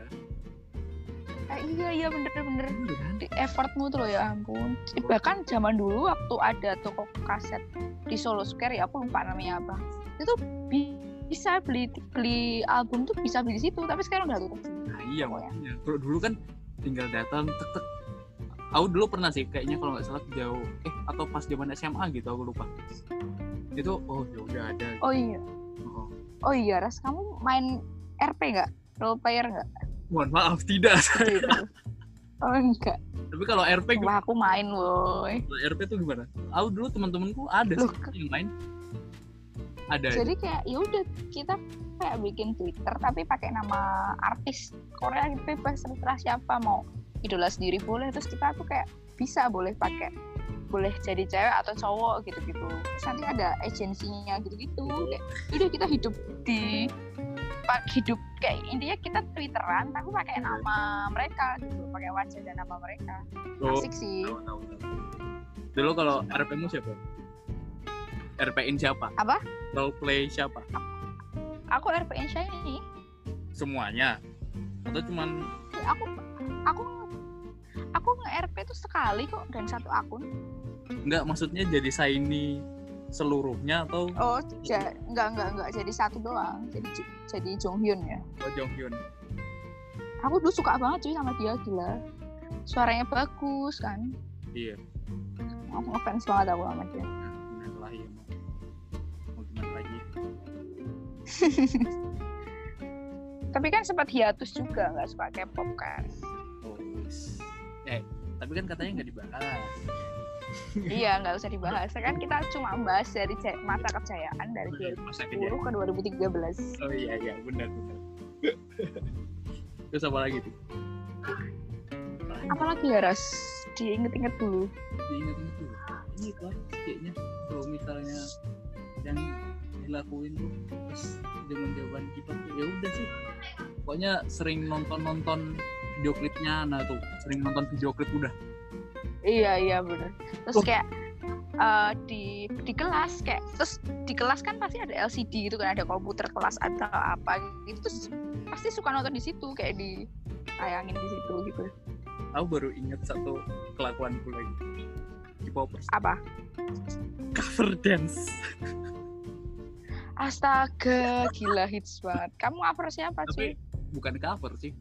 Eh, iya iya bener-bener. Iya kan? di effortmu tuh loh ya ampun. Bahkan zaman dulu waktu ada toko kaset di Solo Square ya aku lupa namanya apa. Itu bi- bisa beli beli album tuh bisa beli di situ tapi sekarang udah tutup. Nah iya makanya. Dulu kan tinggal datang tek tek. Aku dulu pernah sih kayaknya kalau nggak salah jauh eh atau pas zaman SMA gitu aku lupa. Itu oh ya udah ada. oh iya Oh. oh iya Ras kamu main RP nggak role player nggak Mohon maaf tidak. Gitu. oh enggak Tapi kalau RP gimana? wah aku main woi RP tuh gimana? Aku dulu teman-temanku ada Loh, sih yang main. Ada. jadi kayak ya udah kita kayak bikin Twitter tapi pakai nama artis Korea gitu bebas terserah siapa mau idola sendiri boleh terus kita tuh kayak bisa boleh pakai boleh jadi cewek atau cowok gitu-gitu terus nanti ada agensinya gitu-gitu kayak udah kita hidup di pak hidup kayak intinya kita twitteran tapi pakai nama mereka gitu pakai wajah dan nama mereka Oh, asik sih. Dulu kalau RP-mu siapa? RP-in siapa? Apa? Role play siapa? aku RPN Shiny Semuanya? Atau cuman aku aku aku nge-RP tuh sekali kok dan satu akun enggak maksudnya jadi Shiny seluruhnya atau oh ja, enggak enggak enggak jadi satu doang jadi jadi Jonghyun ya oh, Jonghyun? aku dulu suka banget cuy sama dia gila suaranya bagus kan Iya. aku ngefans banget aku sama dia Nah, lah ya. Lagi? tapi kan sempat hiatus juga nggak suka K-pop kan Oh, eh tapi kan katanya nggak dibahas. iya nggak usah dibahas kan kita cuma bahas dari masa kejayaan dari Masa 2010 kejadian. ke 2013 Oh iya iya benar benar. Terus apa lagi tuh? apalagi ya Ras diinget-inget dulu Diingat-ingat dulu. Ini itu aja kayaknya kalau misalnya yang dilakuin tuh terus zaman zaman kita tuh ya udah sih. Pokoknya sering nonton nonton video klipnya, nah tuh sering nonton video klip udah. Iya iya bener. Terus Oh. kayak eh, di di kelas kayak terus di kelas kan pasti ada LCD gitu kan ada komputer kelas atau apa gitu terus pasti suka nonton di situ kayak di tayangin di situ gitu. Aku baru inget satu kelakuanku lagi. K-popers Apa? cover dance. Astaga, gila hits banget. Kamu cover siapa Tapi cuy? bukan cover sih.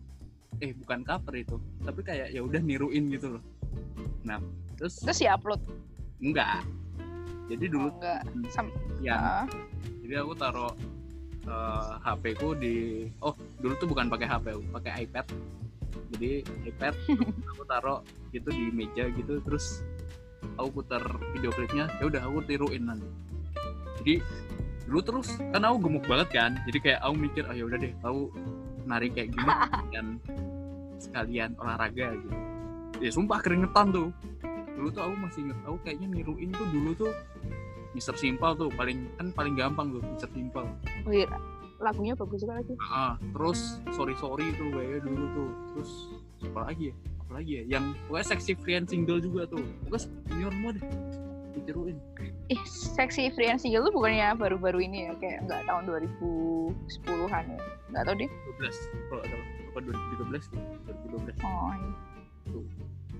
Eh bukan cover itu, tapi kayak ya udah niruin gitu loh. Nah, terus Terus ya upload. enggak. Jadi dulu Oh, enggak. Sam ya Ah, jadi aku taruh eh, HP ku di oh dulu tuh bukan pakai HP pakai iPad jadi iPad aku taruh gitu di meja gitu terus aku putar video klipnya ya udah aku tiruin nanti jadi dulu terus kan aku gemuk banget kan. Jadi kayak aku mikir oh ya udah deh aku nari kayak gini dan sekalian olahraga gitu. Ya sumpah keringetan tuh. Dulu tuh aku masih inget aku kayaknya niruin tuh dulu tuh Mister Simple tuh paling kan paling gampang tuh Mister Simple oh iya, lagunya bagus juga lagi. ah terus sorry sorry itu kayaknya dulu tuh. Terus apa lagi ya? Apa lagi ya? Yang pokoknya seksi friend single juga tuh. Pokoknya junior semua deh ditiruin Ih, seksi free and single tuh bukannya baru-baru ini ya? Kayak enggak tahun 2010-an ya. Enggak tahu deh. 12 kalau ada apa 2013 gitu 2012 Oh, iya.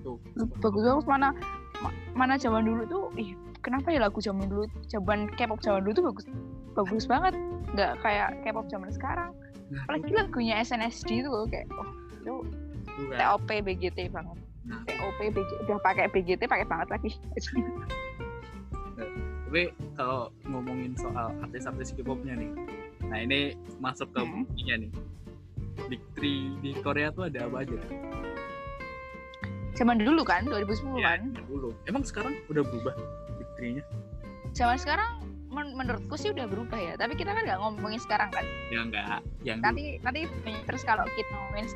tuh bagus bagus mana ma- mana zaman dulu tuh ih kenapa ya lagu zaman dulu zaman K-pop zaman dulu tuh bagus bagus banget. Nggak kayak K-pop zaman sekarang. Nah, apalagi lagunya SNSD itu loh kayak oh itu tuh kan. TOP BGT banget. Nah, TOP BGT udah pakai BGT pakai banget lagi tapi kalau ngomongin soal artis-artis K-popnya nih nah ini masuk ke Hmm. ininya nih Big Three di Korea tuh ada apa aja? zaman dulu kan 2010 Ya, kan dulu. Emang sekarang udah berubah Big Three-nya? zaman sekarang men- menurutku sih udah berubah ya tapi kita kan nggak ngomongin sekarang kan Ya enggak, yang dulu. nanti nanti terus kalau kita ngomongin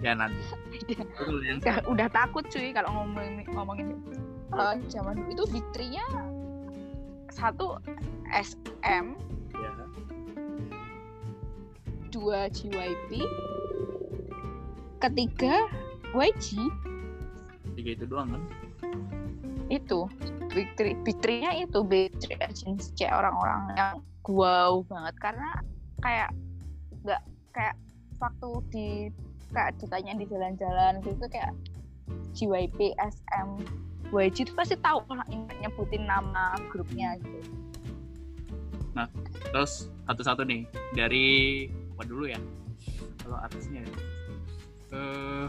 ya nanti. Betul yang udah, udah takut cuy kalau ngomongin ngomongin Eh, zaman dulu itu big three-nya satu SM ya. dua JYP ketiga YG Tiga itu doang kan? itu big three big three-nya itu big three agency orang-orang yang wow banget karena kayak nggak kayak waktu di kayak ditanya di jalan-jalan gitu kayak JYP SM YG itu pasti tahu lah nyebutin nama grupnya gitu Terus satu-satu nih dari apa dulu ya? Kalau artisnya ya. Eh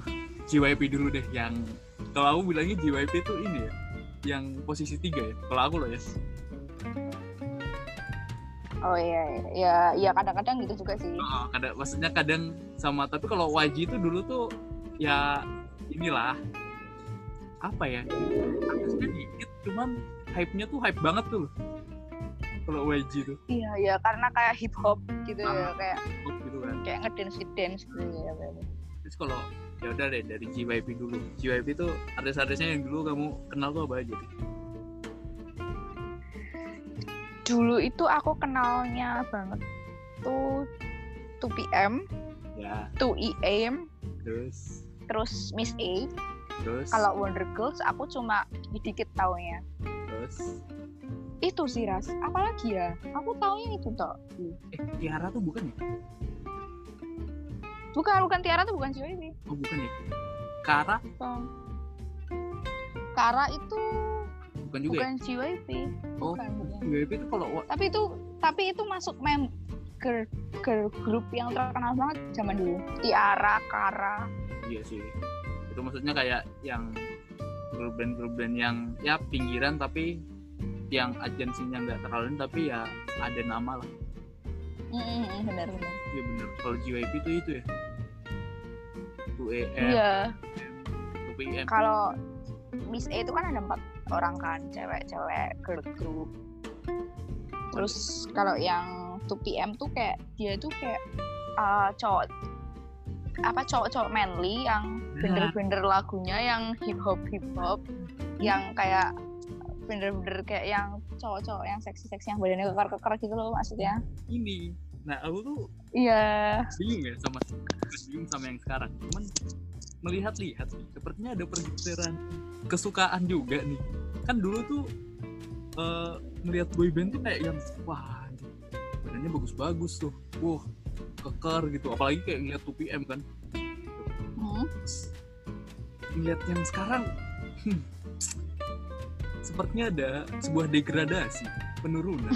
JYP dulu deh yang kalau aku bilangnya JYP itu ini ya yang posisi tiga ya kalau aku loh ya Oh iya, iya, ya, ya kadang-kadang gitu juga sih. Oh, kadang maksudnya kadang sama tapi kalau YG itu dulu tuh ya inilah apa ya artisnya dikit cuman hype-nya tuh hype banget tuh kalau YG tuh Iya, ya karena kayak hip hop gitu ya, Ah. kayak gitu kan kayak ngedance ngedance gitu ya. bener. terus kalau ya udah deh dari JYP dulu JYP itu artis-artisnya yang dulu kamu kenal tuh apa aja deh? Dulu itu aku kenalnya banget tuh 2PM, ya 2EM, terus terus Miss A. terus Kalau Wonder Girls aku cuma dikit taunya. terus Itu sih Ras. Apalagi ya? Aku taunya itu toh. eh Tiara tuh bukan ya Bukan, bukan Tiara tuh bukan JYP. oh bukan ya Kara Bukan. Kara itu bukan juga bukan JYP. ya oh Bukan, bukan. JYP itu kalau Tapi itu tapi itu masuk mem girl, girl group yang terkenal banget zaman dulu. Tiara, Kara. iya sih itu maksudnya kayak yang girl band girl band yang ya pinggiran tapi yang agensinya nggak terlalu tapi ya ada nama lah Mm, benar benar. iya bener kalau JYP itu itu ya 2AM Iya. 2PM Kalau Miss A itu kan ada empat orang kan, cewek-cewek girl group. Terus kalau yang 2PM tuh kayak dia tuh kayak uh, cowok apa cowok-cowok manly yang bener-bener lagunya yang hip hop hip hop yang kayak bener-bener kayak yang cowok-cowok yang seksi-seksi yang badannya kekar-kekar gitu loh maksudnya. ini. Nah aku tuh Iya. bingung ya sama bingung sama yang sekarang. Cuman melihat-lihat nih, sepertinya ada pergeseran kesukaan juga nih. Kan dulu tuh eh melihat boyband tuh kayak yang wah badannya bagus-bagus tuh. Wah kekar gitu. Apalagi kayak ngeliat 2PM kan. Hmm. ngeliat yang sekarang hmm, sepertinya ada sebuah degradasi penurunan.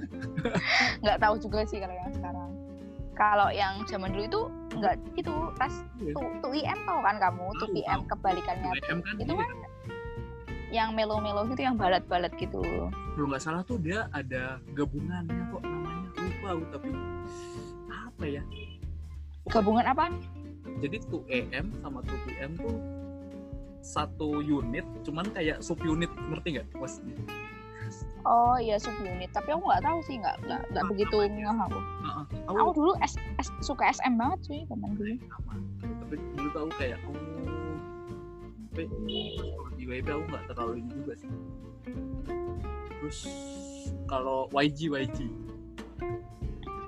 Nggak tahu juga sih kalau yang sekarang. Kalau yang zaman dulu itu nggak itu pas Iya. tuh tuh IM tau kan kamu? Tuh Tahu, IM kebalikannya. 2PM kan itu iya. kan yang melo-melo gitu yang balat-balat gitu. Kalau nggak salah tuh dia ada gabungannya kok namanya. Lupa aku tapi apa ya? Gabungan apa jadi 2AM sama 2PM tuh satu unit cuman kayak sub unit ngerti nggak? Maksudnya oh iya sub unit tapi aku nggak tahu sih nggak nggak nggak begitu ngeh aku. Heeh. aku aku dulu S, S- suka SM banget sih zaman dulu. Sama tapi dulu tahu kayak oh tapi kalau di WB aku nggak terlalu ini juga sih. Terus kalau YG YG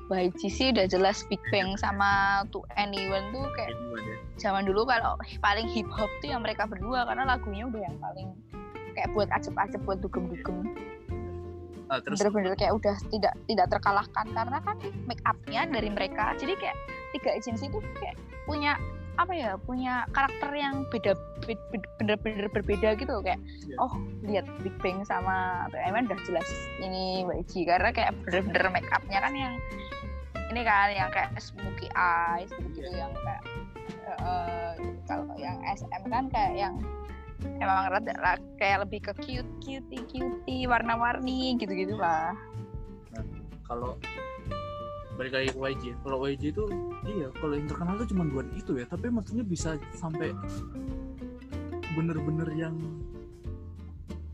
YG sih udah jelas Big Bang sama tuh Anyone tuh kayak ya? zaman dulu kalau paling hip hop tuh yang mereka berdua karena lagunya udah yang paling kayak buat acep-acep buat dugem-dugem Ah, terus bener-bener kayak udah tidak tidak terkalahkan karena kan make upnya dari mereka jadi kayak tiga agensi itu kayak punya apa ya punya karakter yang beda be- be- bener-bener berbeda gitu kayak Iya. oh lihat Big Bang sama Eman udah jelas ini YG karena kayak bener-bener make upnya kan yang ini kan yang kayak smoky eyes gitu Iya. yang kayak eh, kalau yang SM kan kayak yang emang rada lah, kayak lebih ke cute cutie cutie warna-warni gitu-gitu lah kalau balik lagi ke YG ya. kalau YG itu iya kalau yang terkenal tuh cuma dua itu ya. Tapi maksudnya bisa sampai bener-bener yang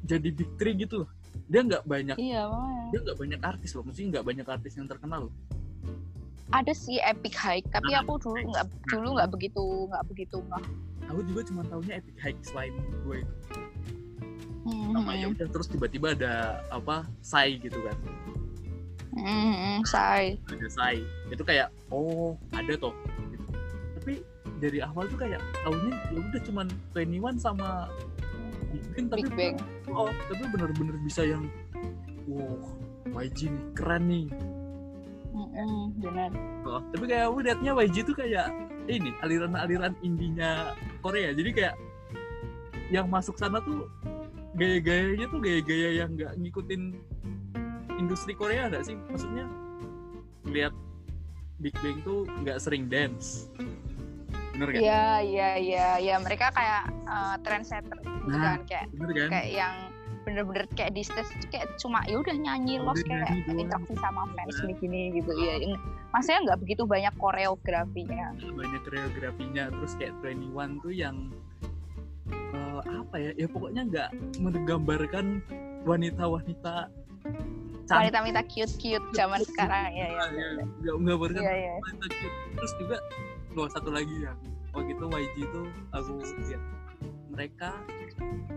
jadi big three gitu loh. Dia nggak banyak iya makanya. dia nggak banyak artis loh. Maksudnya nggak banyak artis yang terkenal loh. Ada sih epic high tapi Nah, aku dulu nggak dulu nggak begitu nggak begitu nggak aku juga cuma tahunya epic high selain gue itu. Hmm, sama ya udah terus tiba-tiba ada apa Sai gitu kan hmm, say ada Sai itu kayak oh ada toh gitu. tapi dari awal tuh kayak tahunya ya udah cuman 21 sama Big Bang tapi Big Bang. oh tapi bener-bener bisa yang wow YG nih keren nih. Hmm, benar oh, tapi kayak aku liatnya YG tuh kayak ini aliran-aliran indinya Korea. Jadi kayak yang masuk sana tuh gaya-gayanya tuh gaya-gaya yang nggak ngikutin industri Korea nggak sih maksudnya lihat Big Bang tuh nggak sering dance bener gak? Iya iya iya ya mereka kayak uh, trendsetter gitu Nah. kan kayak bener kan? kayak yang bener-bener kayak di stage kayak cuma ya udah nyanyi los Udah kayak nyanyi interaksi sama fans Nah. gini-gini gitu ya maksudnya nggak begitu banyak koreografinya banyak koreografinya terus kayak 21 tuh yang eh, apa ya ya pokoknya nggak menggambarkan wanita-wanita wanita-wanita cute-cute zaman sekarang ya ya. ya, nggak nggak baru kan Iya iya. wanita cute. Terus juga loh satu lagi ya. Waktu itu YG itu aku lihat mereka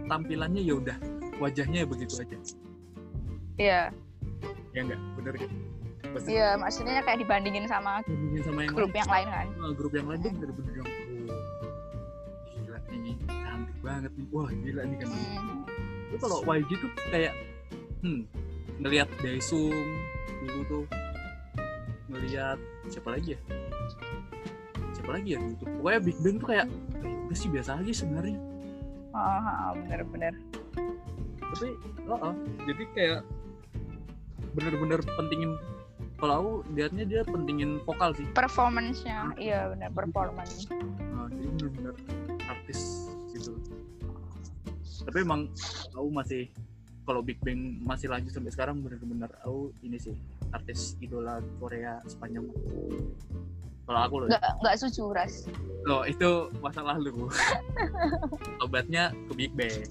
tampilannya ya udah wajahnya ya begitu aja. Iya. ya enggak bener kan Iya, maksudnya kayak dibandingin sama hubungin sama yang grup lain. yang lain kan. Nah, grup yang lain tuh bener-bener yang gila nih cantik banget nih. Wah gila nih kan. Hmm. itu kalau YG tuh kayak hmm ngelihat Daesung dulu tuh. Ngelihat siapa lagi ya? Siapa lagi ya gitu pokoknya Big Bang tuh kayak "Eh, udah sih biasa aja sebenarnya. Oh, oh, bener-bener. tapi oh, oh, jadi kayak bener-bener pentingin kalau aku lihatnya dia pentingin vokal sih. Performance-nya, iya bener performance. Nah, jadi bener-bener artis gitu. Tapi emang aku masih kalau Big Bang masih lanjut sampai sekarang bener-bener aku ini sih artis idola Korea sepanjang kalau aku loh Nggak nggak setuju ras. loh itu masa lalu. Obatnya ke Big Bang.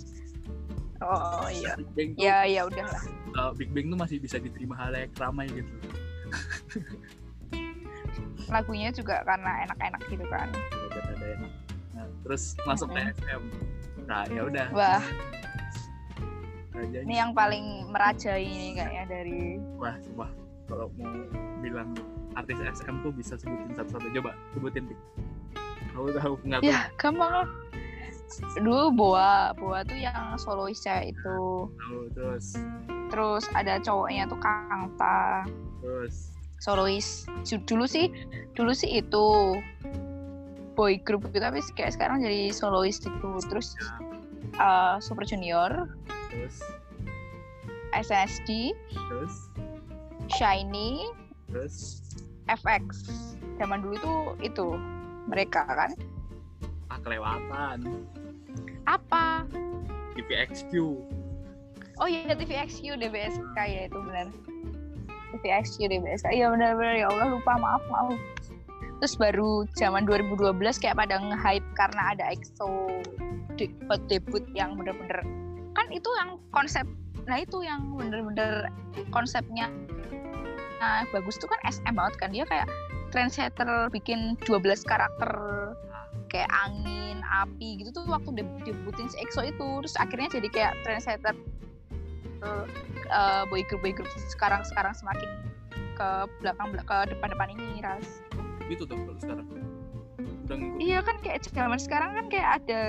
Oh iya. Big Bang tuh, Ya ya udahlah. uh, Big Bang tuh masih bisa diterima hal yang ramai gitu. Lagunya juga karena enak-enak gitu kan. Ada yang nah, terus masuk ke SM nah ya udah. Wah, ini yang paling merajai ini kayaknya dari wah sumpah kalau mau bilang artis SM tuh bisa sebutin satu-satu coba sebutin Dik. Aku tahu nggak tahu Ya, gampang lah. Dulu Boa, Boa tuh yang solois cewek itu. tahu terus Terus ada cowoknya tuh Kangta, terus solois. Dulu sih, dulu sih itu boy group gitu, tapi kayak sekarang jadi solois gitu. Terus uh, Super Junior, terus SNSD, terus Shiny, terus FX. Zaman dulu tuh itu mereka kan. ah kelewatan Apa? TVXQ Oh iya TVXQ DBSK ya itu benar. TVXQ DBSK. Iya benar-benar ya Allah lupa maaf maaf. Terus baru zaman 2012 kayak pada nge-hype karena ada EXO de- debut yang bener-bener kan itu yang konsep nah itu yang bener-bener konsepnya nah, bagus tuh kan SM banget kan dia kayak trendsetter bikin 12 karakter kayak angin, api gitu tuh waktu deb- debutin si EXO itu. Terus akhirnya jadi kayak trendsetter uh, boy group boy group sekarang sekarang semakin ke belakang ke depan depan ini ras. Gitu tuh kalau sekarang? Udah ngikut? Iya kan kayak zaman sekarang kan kayak ada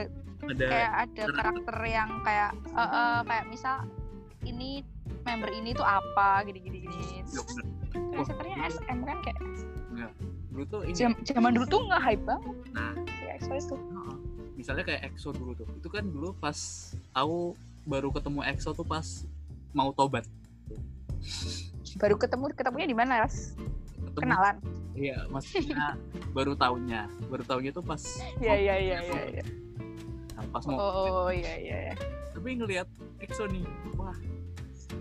ada kayak ada karakter. yang kayak eh, eh, kayak misal ini member ini tuh apa gini. Gini gini ya bener trendsetternya SM kan kayak dulu tuh ini jam- zaman dulu tuh nggak hype banget. Nah. Si EXO itu. Heeh. misalnya kayak EXO dulu tuh. Itu kan dulu pas aku baru ketemu EXO tuh pas mau tobat baru ketemu ketemunya di mana ras? Ketemu. Kenalan. Iya maksudnya baru tahunnya baru tahunnya tuh pas iya iya iya iya iya. nah, pas mau oh iya iya iya. Tapi ngelihat EXO nih wah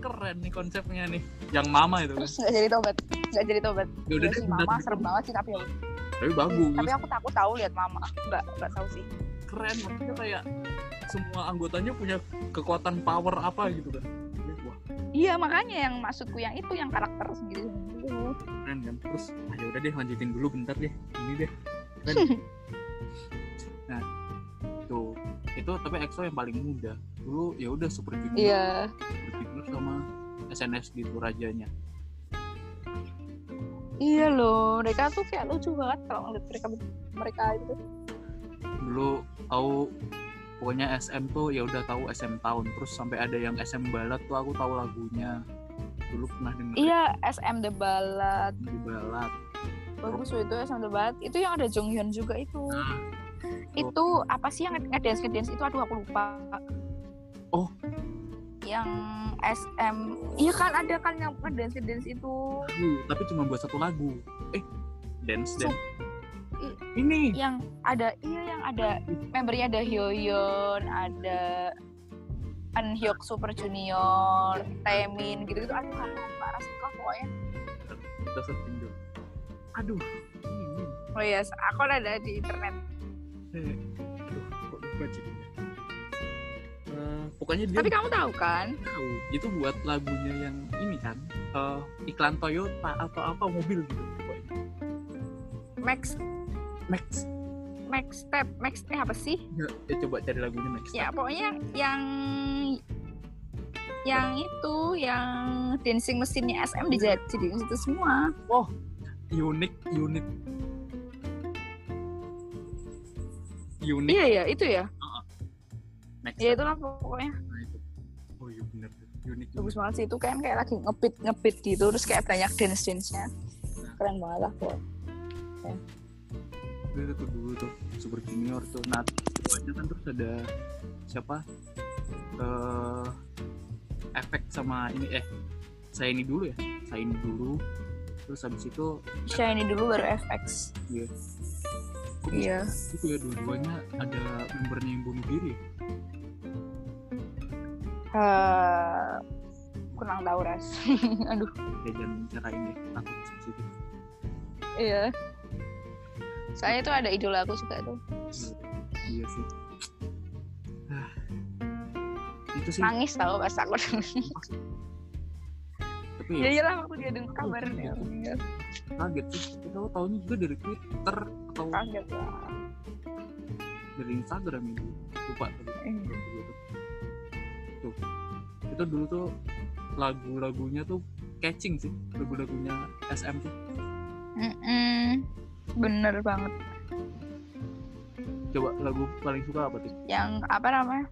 keren nih konsepnya nih. Yang mama itu. Terus nggak jadi tobat. Nggak jadi tobat. Ya udah Iya sih mama serem banget sih tapi ya. Tapi bagus. Tapi aku takut tahu lihat mama. Nggak nggak tahu sih. Keren maksudnya kayak semua anggotanya punya kekuatan power apa gitu kan iya makanya yang maksudku yang itu yang karakter sendiri keren kan? Terus ah, ya udah deh lanjutin dulu bentar deh. Ini deh. Keren. Nah tuh. Itu tapi EXO yang paling muda. Dulu ya udah Super Junior. Iya. Super Junior sama SNSD itu rajanya iya loh mereka tuh kayak lucu banget kalau ngeliat mereka mereka itu. Dulu aku pokoknya SM tuh ya udah tahu SM tahun terus sampai ada yang SM balat tuh aku tahu lagunya. Dulu pernah denger. Iya SM The Ballad di balat bagus loh itu SM The Ballad itu yang ada Jong Hyun juga itu. Nah, itu apa sih yang ngedance ngedance itu? Aduh aku lupa. Oh. yang SM iya kan ada kan yang ngedance ngedance itu. Tapi cuma buat satu lagu. Eh dance dance ini. Yang ada iya yang ada membernya ada Hyoyeon ada Anhyuk Super Junior Taemin gitu gitu aduh aku lupa rasanya pokoknya. Kita searching dulu aduh. Ini oh iya aku ada di internet. Eh, aduh kok sih Eh, pokoknya dia Tapi kamu tahu kan? tahu itu buat lagunya yang ini kan eh, iklan Toyota atau apa mobil gitu pokoknya. Max Max. Max Step Max eh apa sih? ya, ya coba cari lagunya Max Ya pokoknya yang yang itu yang dancing mesinnya SM dijadiin situ semua. unik unik. Unik. Iya ya itu ya. Max Ya itulah pokoknya. Nah, itu. oh iya bener. Unik bagus banget sih itu kan kayak lagi ngebit ngebit gitu terus kayak banyak dance dance nya keren banget lah kok. Itu tuh dulu tuh super junior tuh nah banyak kan terus ada siapa eh efek sama ini eh saya ini dulu ya saya ini dulu terus habis itu Shiny dulu baru FX. ya Iya. itu ya dua-duanya ada membernya yang bunuh diri ya? Eh, kurang tahu ras. Aduh. ya jangan cara ini takut sensitif Iya. Saya tuh ada idola aku suka tuh. iya sih Ah. itu sih Nangis tau pas aku tapi Ya ya iyalah waktu dia dengar kabar dia meninggal. kaget sih kita tahunya juga dari Twitter atau Kaget lah. dari Instagram itu lupa Iya. gitu. Tuh. Itu dulu tuh lagu-lagunya tuh catching sih, lagu-lagunya SM tuh. Mm-mm. Bener banget. Coba lagu paling suka apa tuh? Yang apa namanya?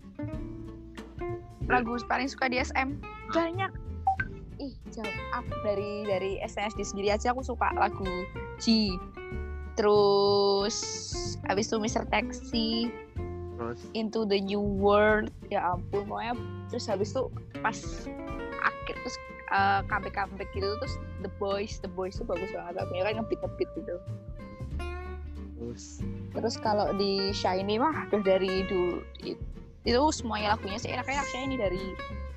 Lagu paling suka di SM banyak. Ih, jauh aku dari dari SNSD sendiri aja aku suka lagu G. Terus habis itu Mr. Taxi, Terus Into the New World. Ya ampun, pokoknya terus habis itu pas akhir terus uh, comeback comeback gitu terus The Boys, The Boys itu bagus banget lagunya kan ngebit ngebit gitu. Terus Terus kalau di Shiny mah udah dari dulu it- itu semuanya lagunya sih enak-enak Shiny dari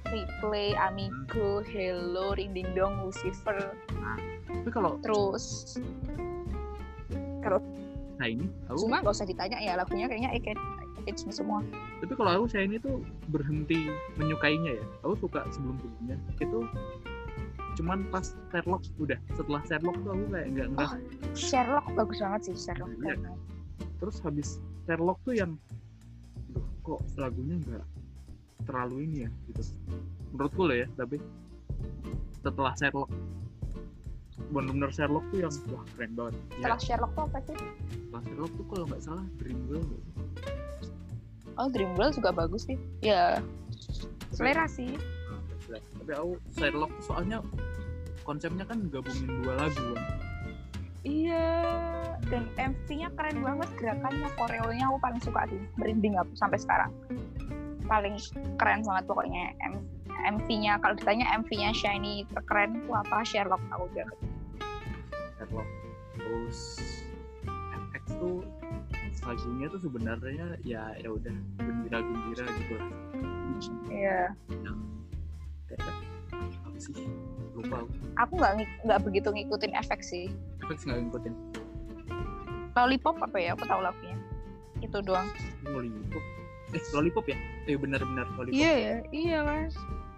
Replay, Amigo, Hello, Ring Ding Dong, Lucifer, tapi kalau terus nah ini aku semua gak usah ditanya ya lagunya kayaknya Eke Eke semua. tapi kalau aku saya ini tuh berhenti menyukainya ya. Aku suka sebelum sebelumnya itu cuman pas Sherlock udah setelah Sherlock tuh aku kayak nggak nggak Oh. Sherlock bagus banget sih Sherlock. Iya. banget. terus habis Sherlock tuh yang "Duh, kok lagunya nggak terlalu ini ya gitu menurutku loh ya tapi setelah Sherlock bener-bener Sherlock tuh yang wah keren banget ya Setelah Sherlock tuh apa sih? setelah Sherlock tuh kalau nggak salah Dreamgirl nggak sih? Oh Dreamgirl juga bagus sih. Ya selera sih. Nah, tapi aku Sherlock soalnya konsepnya kan gabungin dua lagu kan Iya. Dan MV-nya keren banget gerakannya, koreonya aku paling suka sih. Merinding aku sampai sekarang. Paling keren banget pokoknya MV-nya. Kalau ditanya MV-nya Shiny terkeren itu apa? Sherlock aku udah. Sherlock terus FX tuh lagunya tuh sebenarnya ya ya udah gembira gembira gitu Iya. kayak apa sih lupa aku. Nggak nggak begitu ngikutin efek sih. FX nggak ngikutin Lollipop apa ya? Aku tahu lagunya. Itu doang. lollipop eh lollipop ya eh benar-benar lollipop Iya ya, iya mas.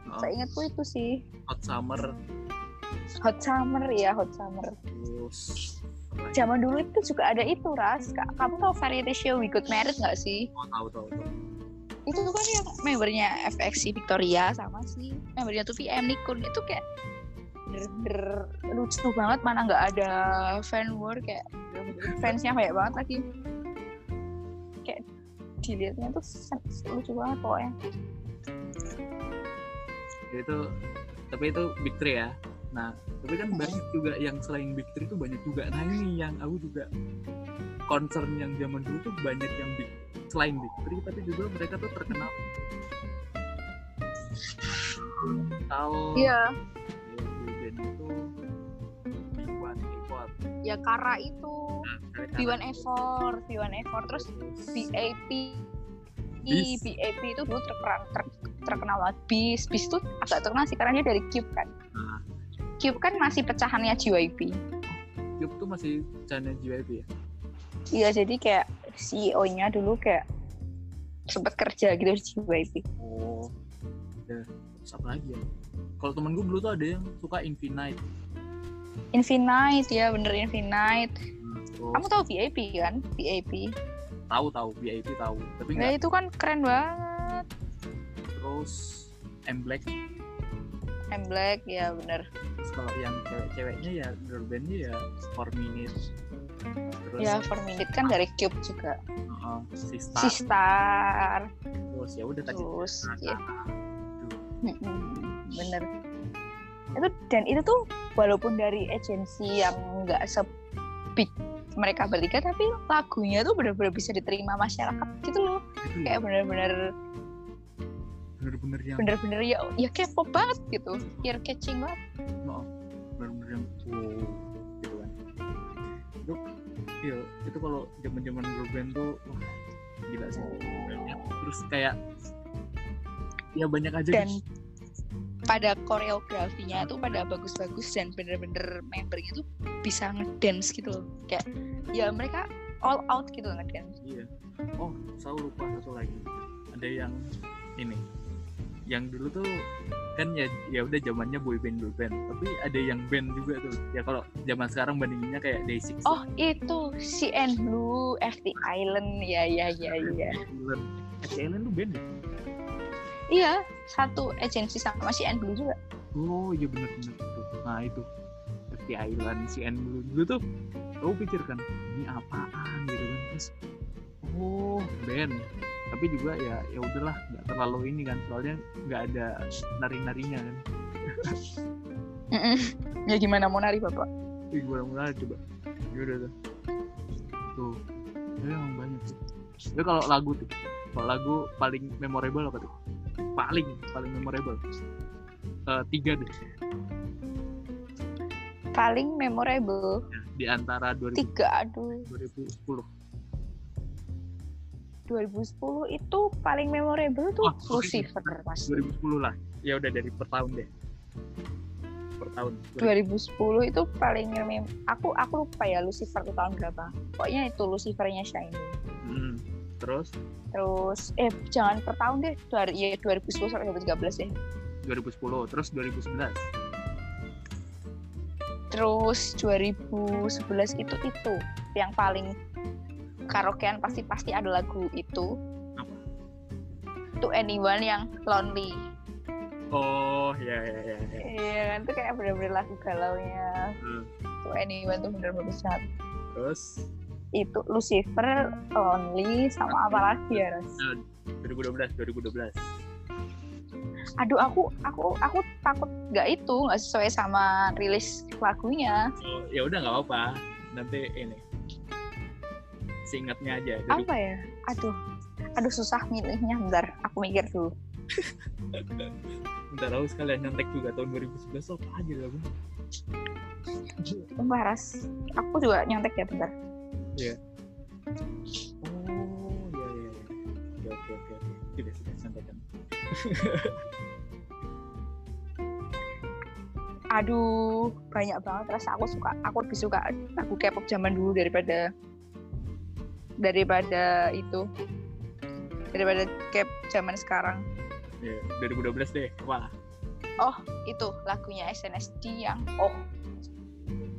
Oh, Saya ingatku itu sih. hot summer Hot Summer ya, Hot Summer. terus? Zaman dulu itu juga ada itu, Ras. Ka- Kamu tahu variety show We Got Married nggak sih? oh, tahu tahu tahu Itu kan yang membernya FX si Victoria sama si membernya tuh VM Nikun. Itu kayak bener-bener lucu banget. Mana nggak ada fan war kayak fansnya banyak banget lagi. Kayak dilihatnya tuh lucu banget pokoknya. Itu tapi itu big three ya. Nah tapi kan banyak juga yang selain big three itu banyak juga. Nah ini yang aku juga concern yang zaman dulu tuh banyak yang big selain big three tapi juga mereka tuh terkenal. Tahu iya. Band itu B1 A4 ya Kara itu. Nah, B1A4 B1A4 terus BAP Bis. BAP itu dulu terkenal ter- terkenal banget. Bis. Bis tuh agak terkenal sih karena dia dari Cube kan. Nah. Cube kan masih pecahannya JYP Cube tuh masih channel JYP ya? Iya jadi kayak CEO nya dulu kayak sempat kerja gitu di JYP oh ada terus apa lagi ya? Kalau temen gue dulu tuh ada yang suka Infinite. Infinite ya bener Infinite. Hmm, terus? Kamu tahu VIP kan? VIP tahu tahu. VIP tahu. Tapi nah nggak itu kan keren banget. Terus M Black. M Black ya bener. Terus kalau yang cewek-ceweknya ya girl bandnya ya four minutes terus ya for minute kan dari Cube juga. Uh, si Star. Sistar terus ya udah tadi. Terus ya bener. Itu dan itu tuh walaupun dari agensi yang nggak se big mereka bertiga tapi lagunya tuh benar-benar bisa diterima masyarakat gitu loh. Kayak bener-bener bener-bener yang bener-bener ya ya K-pop banget gitu. Ear catching banget iya itu kalau zaman zaman girl band tuh wah gila sih. Terus kayak ya banyak aja dan gitu. pada koreografinya tuh pada bagus-bagus dan bener-bener membernya tuh bisa ngedance gitu loh. Kayak ya mereka all out gitu ngedance iya. Oh saya lupa satu lagi. Ada yang ini yang dulu tuh kan ya ya udah zamannya boy band boy band. Tapi ada yang band juga tuh. Ya kalau zaman sekarang bandinginnya kayak Day Six oh itu. CN Blue FT Island. Ya ya ya ya. FT Island tuh band ya? iya satu agensi sama CN Blue juga. Oh iya bener bener. Itu nah itu. FT Island CN Blue. Dulu tuh aku pikir kan ini apaan gitu kan. Terus oh band tapi juga ya ya udahlah nggak terlalu ini kan soalnya nggak ada nari narinya kan. Mm-mm. ya gimana mau nari bapak? Ih, gue mulai coba. Ya udah tuh tuh. Ya emang banyak sih. Ya kalau lagu tuh kalau lagu paling memorable apa tuh? Paling paling memorable. Eh, tiga deh. Paling memorable? Di antara 2000, tiga aduh. 2010 2010 itu paling memorable tuh Oh, oke. Lucifer mas. 2010 lah. Ya udah dari per tahun deh. Per tahun. 2010 itu paling mem aku aku lupa ya Lucifer itu tahun berapa. Pokoknya itu Lucifernya Shiny Hmm, terus? Terus eh jangan per tahun deh. Dua- ya 2010 sampai 2013 deh. 2010 terus 2011 terus 2011 itu itu yang paling karaokean pasti pasti ada lagu itu. Apa? to anyone yang lonely. Oh ya ya ya, ya. iya kan itu kayak bener-bener lagu galaunya. Hmm, to anyone tuh bener bagus banget. Terus? Itu Lucifer lonely sama apa lagi ya Ras? eh, 2012 2012 aduh aku aku aku takut nggak itu nggak sesuai sama rilis lagunya. Oh, ya udah nggak apa-apa. Nanti ini seingatnya aja dari apa ya aduh aduh susah milihnya bentar aku mikir dulu Bentar aku sekalian nyontek juga tahun 2011 apa aja Bang? Sumpah Ras aku juga nyontek ya bentar Oh iya iya iya. Oke oke oke oke. Sudah sudah sampaikan. aduh banyak banget rasa aku suka aku lebih suka lagu K-pop zaman dulu daripada daripada itu daripada K zaman sekarang Ya, 2012 deh. Wah. oh itu lagunya SNSD yang oh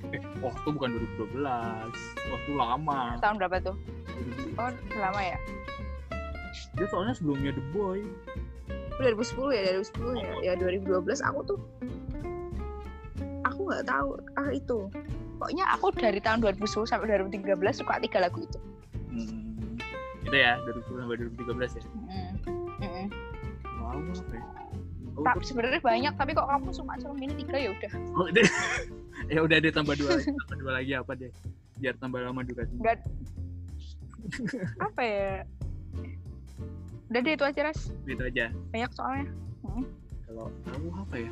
Eh, waktu bukan 2012. Waktu lama. tahun berapa tuh 2000. oh lama ya Dia soalnya sebelumnya The Boy. 2010 ya 2010 ya ya 2012 aku tuh aku nggak tahu ah itu pokoknya aku dari tahun 2010 sampai 2013 suka tiga lagu itu. Itu ya 2010 sampai 2013 ya. Mm. Mm-mm. Wow, apa ya? Oh, tapi sebenarnya banyak tapi kok kamu cuma cuma milih tiga ya udah oh, ya udah deh tambah dua lagi, tambah dua lagi apa deh? Biar tambah lama durasi. nggak apa ya udah deh itu aja ras Gitu aja. banyak soalnya Kalau aku apa ya?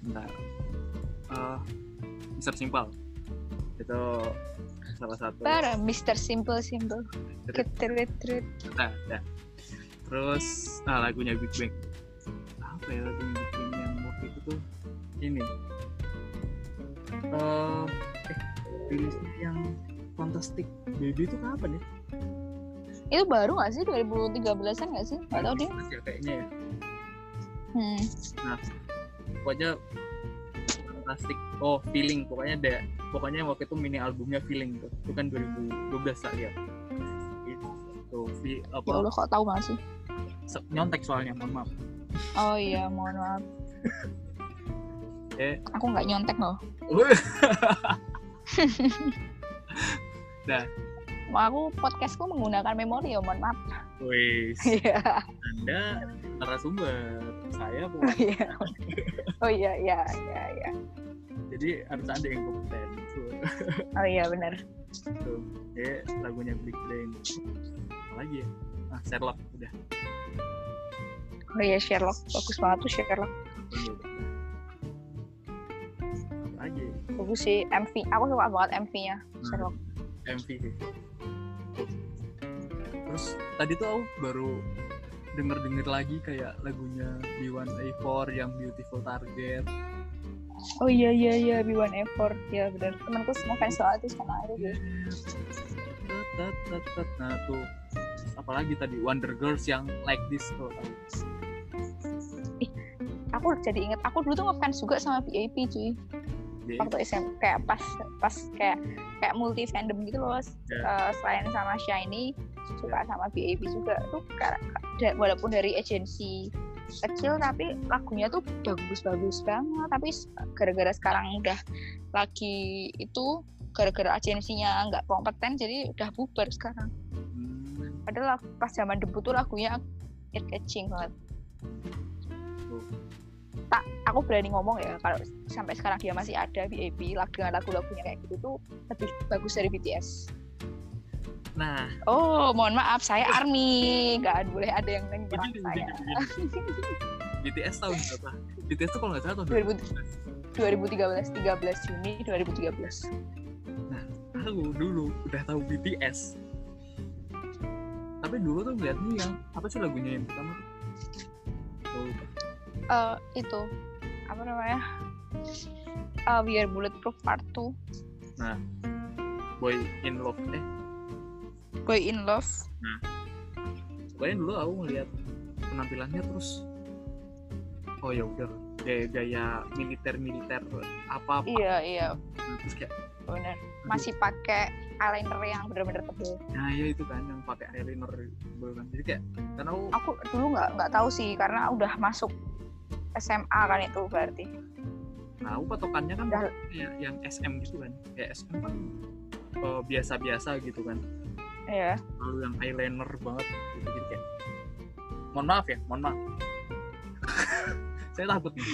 Bentar. Eh, Mr. Simple. Itu salah satu. para Mr. Simple Simple ketret tret Nah, nah. Terus ah, lagunya Big Bang. Apa ya lagunya Big Bang yang waktu itu tuh ini. Eh, eh rilisnya yang Fantastic Baby itu kapan ya? itu baru nggak sih 2013an nggak sih nggak tahu deh ya kayaknya ya. Hmm. pokoknya fantastic oh feeling pokoknya ada pokoknya waktu itu mini albumnya feeling tuh itu kan 2012 tak ya itu Ya apa Allah kok tahu gak sih? nyontek soalnya mohon maaf Oh iya, mohon maaf. eh Aku nggak nyontek loh. Nah. Mau aku podcastku menggunakan memori ya, mohon maaf. wis Iya. anda narasumber saya Oh iya. Oh iya, iya, iya, iya. Jadi harus ada yang kompeten Oh iya, benar. tuh eh lagunya Big Bang apa lagi ya ah Sherlock udah Oh iya, Sherlock. Bagus banget tuh Sherlock. Apa lagi ya? Bagus sih MV. Aku suka banget MV-nya Sherlock. MV sih. Terus tadi tuh aku baru denger-denger lagi kayak lagunya B1A4 yang Beautiful Target. Oh iya, iya, iya. B1A4. Ya benar. Temanku semua fans sama itu. Iya. Tet, tet, tet. Nah tuh apalagi tadi Wonder Girls yang Like This tuh tahu. Aku jadi inget, aku dulu tuh ngefans juga sama BAP cuy. Dia- waktu SM kayak pas pas kayak kayak multi fandom gitu loh Ya. Eh, selain sama Shiny suka sama BAB juga tuh walaupun dari agensi kecil tapi lagunya tuh bagus-bagus banget. Tapi gara-gara sekarang udah lagi itu gara-gara agensinya nggak kompeten jadi udah bubar sekarang. Hmm, padahal pas zaman debut tuh lagunya ear catching banget. Tuh. tak aku berani ngomong ya kalau sampai sekarang dia masih ada BAB lagu lagu-lagunya kayak gitu tuh lebih bagus dari BTS Nah, oh mohon maaf saya ARMY. Nggak boleh ada yang begini, saya. BTS tahun berapa? BTS tuh kalau nggak salah tahun 2000 2013 13 Juni 2013 aku dulu udah tahu BTS tapi dulu tuh liatnya yang apa sih lagunya yang pertama tuh? Lupa. Eh, itu. Apa namanya? Eh, We Are Bulletproof Part 2 Boy in Love eh Boy in Love. Pokoknya dulu aku ngeliat penampilannya terus. Oh ya udah. Gaya-gaya militer-militer apa apa iya. Iya terus kayak bener. Masih pakai eyeliner yang bener-bener tebel nah ya itu kan yang pakai eyeliner tebel kan. Jadi kayak karena aku aku dulu nggak nggak tahu sih karena udah masuk SMA kan itu berarti. Nah aku patokannya kan Udah. kayak yang SM gitu kan. Kayak SM kan eh, biasa-biasa gitu kan ya lalu yang eyeliner banget gitu jadi kayak. Mohon maaf ya mohon maaf. Saya takut nih.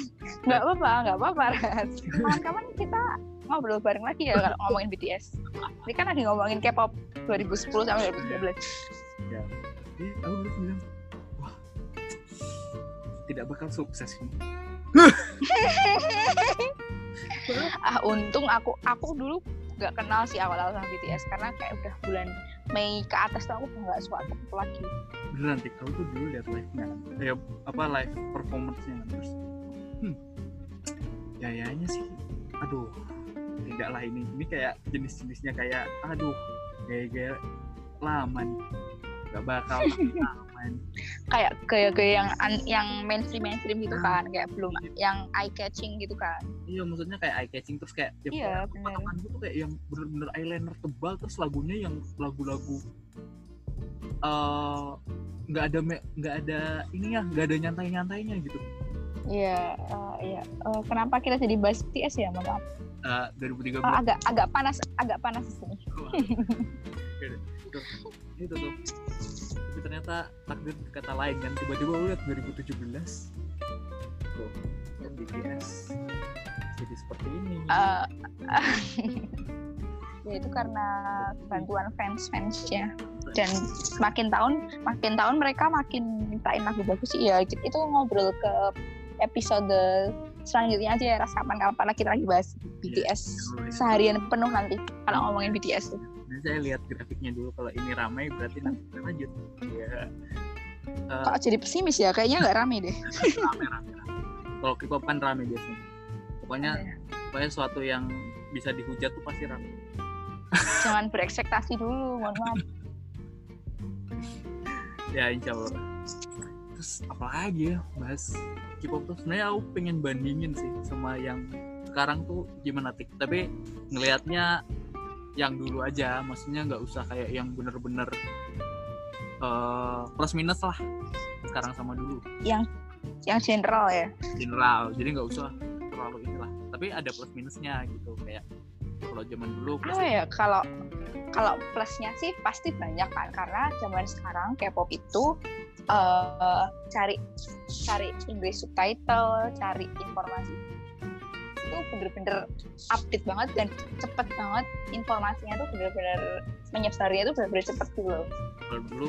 Nggak apa-apa nggak apa-apa Ras. kapan-kapan kita ngobrol bareng lagi ya kalau ngomongin BTS ini kan lagi ngomongin K-pop 2010 sampai 2013 jadi aku dulu bilang wah. Tidak bakal sukses ini. Ah untung aku aku dulu nggak kenal sih awal-awal sama BTS karena kayak udah bulan Mei ke atas tuh aku nggak suka K-pop lagi. Beneran tik aku tuh dulu lihat live nya kayak apa live performance nya terus hmm gayanya sih aduh tidak lah ini. Ini kayak jenis-jenisnya kayak aduh gaya-gaya lama nih. Gak bakal kayak gaya-gaya yang an- yang mainstream mainstream gitu kan kayak belum yang eye catching gitu kan. Iya maksudnya kayak eye catching terus kayak ya iya gue tuh kayak yang bener-bener eyeliner tebal terus lagunya yang lagu-lagu eh nggak ada me- nggak ada ini ya nggak ada nyantai-nyantainya gitu. Iya eh, iya. Eh, kenapa kita jadi bahas BTS ya mohon maaf Eh, 2013 Oh, agak agak panas agak panas di sini. Tuh, itu tuh. Tapi ternyata takdir berkata lain kan. Tiba-tiba lu lihat 2017 tuh BTS jadi seperti ini. Eh, ya itu karena bantuan fans fansnya dan makin tahun makin tahun mereka makin mintain lagu bagus sih. Ya itu ngobrol ke episode selanjutnya aja ya ras. Kapan kapan kita lagi bahas BTS seharian penuh nanti kalau ngomongin BTS tuh Nah, saya lihat grafiknya dulu kalau ini ramai berarti nanti kita lanjut. Ya Eh, kok jadi pesimis ya? Kayaknya nggak rame deh. Rame rame rame. Kalau K-pop kan rame biasanya. Pokoknya pokoknya suatu yang bisa dihujat tuh pasti rame. Jangan berekspektasi dulu mohon maaf. Ya insya Allah. Terus apa lagi ya bahas K-pop tuh? Sebenarnya aku pengen bandingin sih sama yang sekarang tuh gimana tik? Tapi ngelihatnya yang dulu aja maksudnya nggak usah kayak yang bener-bener eh, plus minus lah sekarang sama dulu. Yang general ya? General jadi nggak usah terlalu inilah. Tapi ada plus minusnya gitu kayak kalau zaman dulu plus ya kalau kalau plusnya sih pasti banyak kan karena zaman sekarang K-pop itu eh, cari cari English subtitle cari informasi itu bener-bener update banget dan cepet banget informasinya tuh bener-bener menyebarnya tuh bener-bener cepet gitu loh. Dulu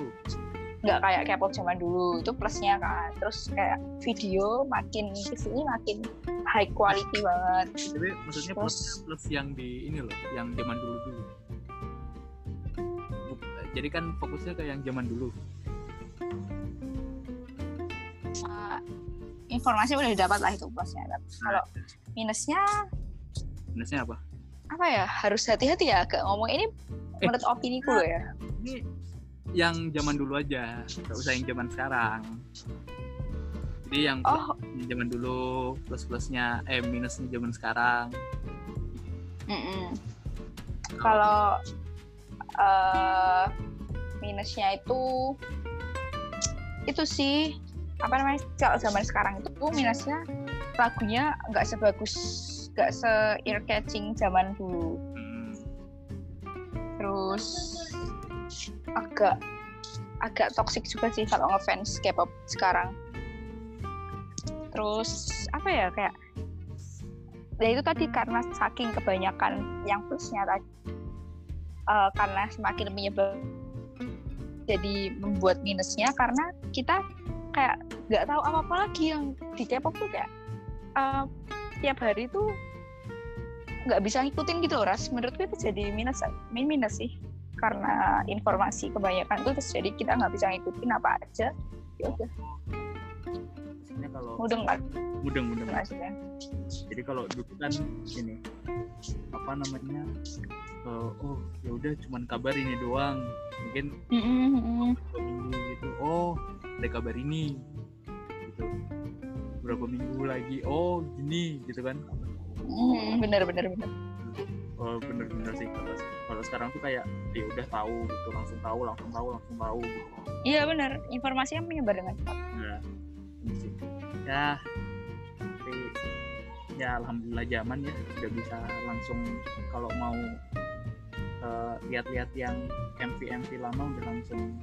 nggak kayak K-pop zaman dulu itu plusnya kan. Terus kayak video makin ke sini makin high quality banget. Tapi maksudnya Terus- plus plus yang di ini loh yang zaman dulu dulu. Jadi kan fokusnya ke yang zaman dulu. Uh, informasi udah didapat lah itu plusnya. Kalau minusnya minusnya apa? apa ya? Harus hati-hati ya agak ngomong. Ini Eh. menurut opini gue ya. Ini yang zaman dulu aja nggak usah yang zaman sekarang. Jadi yang oh. zaman dulu plus plusnya eh minusnya zaman sekarang. Mm-mm. kalau eh, minusnya itu itu sih apa namanya kalau zaman sekarang itu minusnya lagunya nggak sebagus nggak se ear catching zaman dulu. Hmm, terus agak agak toxic juga sih kalau ngefans K-pop sekarang. Terus apa ya kayak ya itu tadi karena saking kebanyakan yang plusnya tadi eh, karena semakin menyebar jadi membuat minusnya karena kita kayak nggak tahu apa apa lagi yang di K-pop tuh kayak eh, tiap hari tuh nggak bisa ngikutin gitu ras. Menurutku itu jadi minus min minus sih. Karena informasi kebanyakan tuh terus jadi kita nggak bisa ngikutin apa aja. Ya udah. Kalau mudeng lah mudeng mudeng. Maksudnya jadi kalau dulu kan ini apa namanya eh, oh ya udah cuman kabar ini doang. Mungkin dua minggu gitu oh ada kabar ini. Gitu berapa minggu lagi. Oh gini gitu kan? Mm, bener bener bener. Oh bener-bener sih. Kalau kalau sekarang tuh kayak ya udah tahu gitu langsung tahu langsung tahu langsung tahu gitu. Iya bener. Informasinya menyebar dengan cepat. Nah sih. Ya tapi ya alhamdulillah zaman ya udah bisa langsung kalau mau eh, lihat-lihat yang MV MV lama udah langsung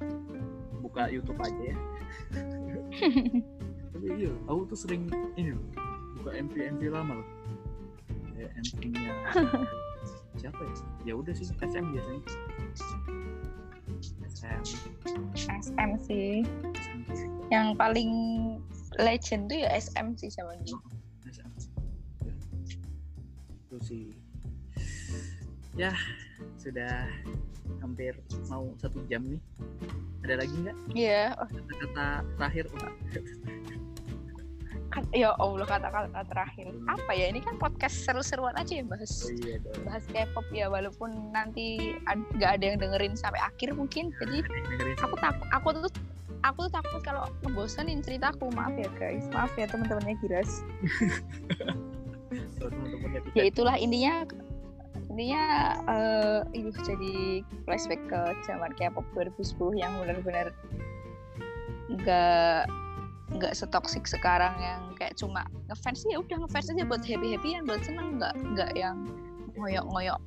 buka YouTube aja ya tapi iya aku tuh sering ini loh buka MV MV lama loh. Kayak MV-nya siapa ya? Ya udah sih SM biasanya. SM SM sih. SM yang paling legend tuh ya SM sih sama dia. SM Ya. itu sih. Ya sudah hampir mau satu jam nih. Ada lagi nggak? Iya. Oh, kata-kata terakhir oh, kan- ya Allah kata-kata terakhir. Apa ya ini kan podcast seru-seruan aja ya bahas oh iya bahas K-pop ya walaupun nanti ad- nggak ada yang dengerin sampai akhir mungkin. Jadi aku takut aku tuh aku tuh takut kalau ngebosenin ceritaku. Maaf ya guys. Maaf ya teman-temannya Giras. Ya itulah intinya intinya itu jadi flashback ke zaman K-pop 2010 yang benar-benar nggak nggak setoksik sekarang yang kayak cuma ngefans ya udah ngefans aja buat happy happyan buat seneng nggak nggak yang ngoyok ngoyok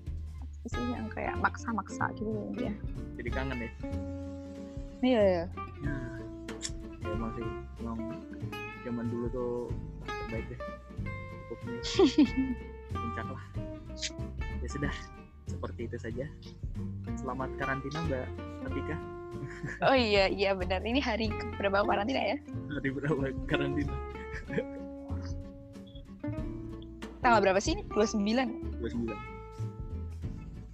sih yang kayak maksa-maksa gitu ya. Jadi kangen ya? Iya ya ya ya emang sih emang zaman dulu tuh terbaik deh. Cukup nih puncak lah. Ya sudah seperti itu saja. Selamat karantina mbak Atika oh iya iya benar. Ini hari berapa karantina ya? Hari berapa karantina? Tanggal berapa sih? Ini 29 29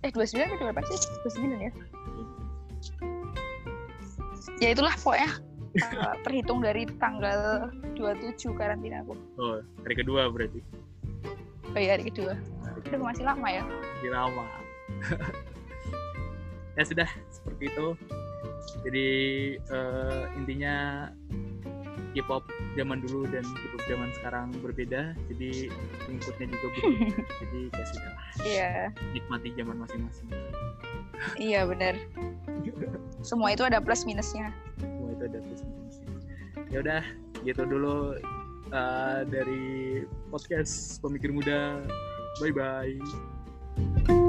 eh 29 atau berapa sih? 29 ya? Ya itulah pokoknya uh, terhitung dari tanggal 27 karantina aku. Oh hari kedua berarti? Oh iya hari kedua. Aduh, masih lama ya? Masih lama. Ya sudah seperti itu jadi eh, intinya K-pop zaman dulu dan K-pop zaman sekarang berbeda. Jadi pengikutnya juga berbeda. Jadi kasih lah. Iya, nikmati zaman masing-masing. Iya benar. Semua itu ada plus minusnya. semua itu ada plus minusnya. Ya udah gitu dulu uh, dari podcast pemikir muda. Bye bye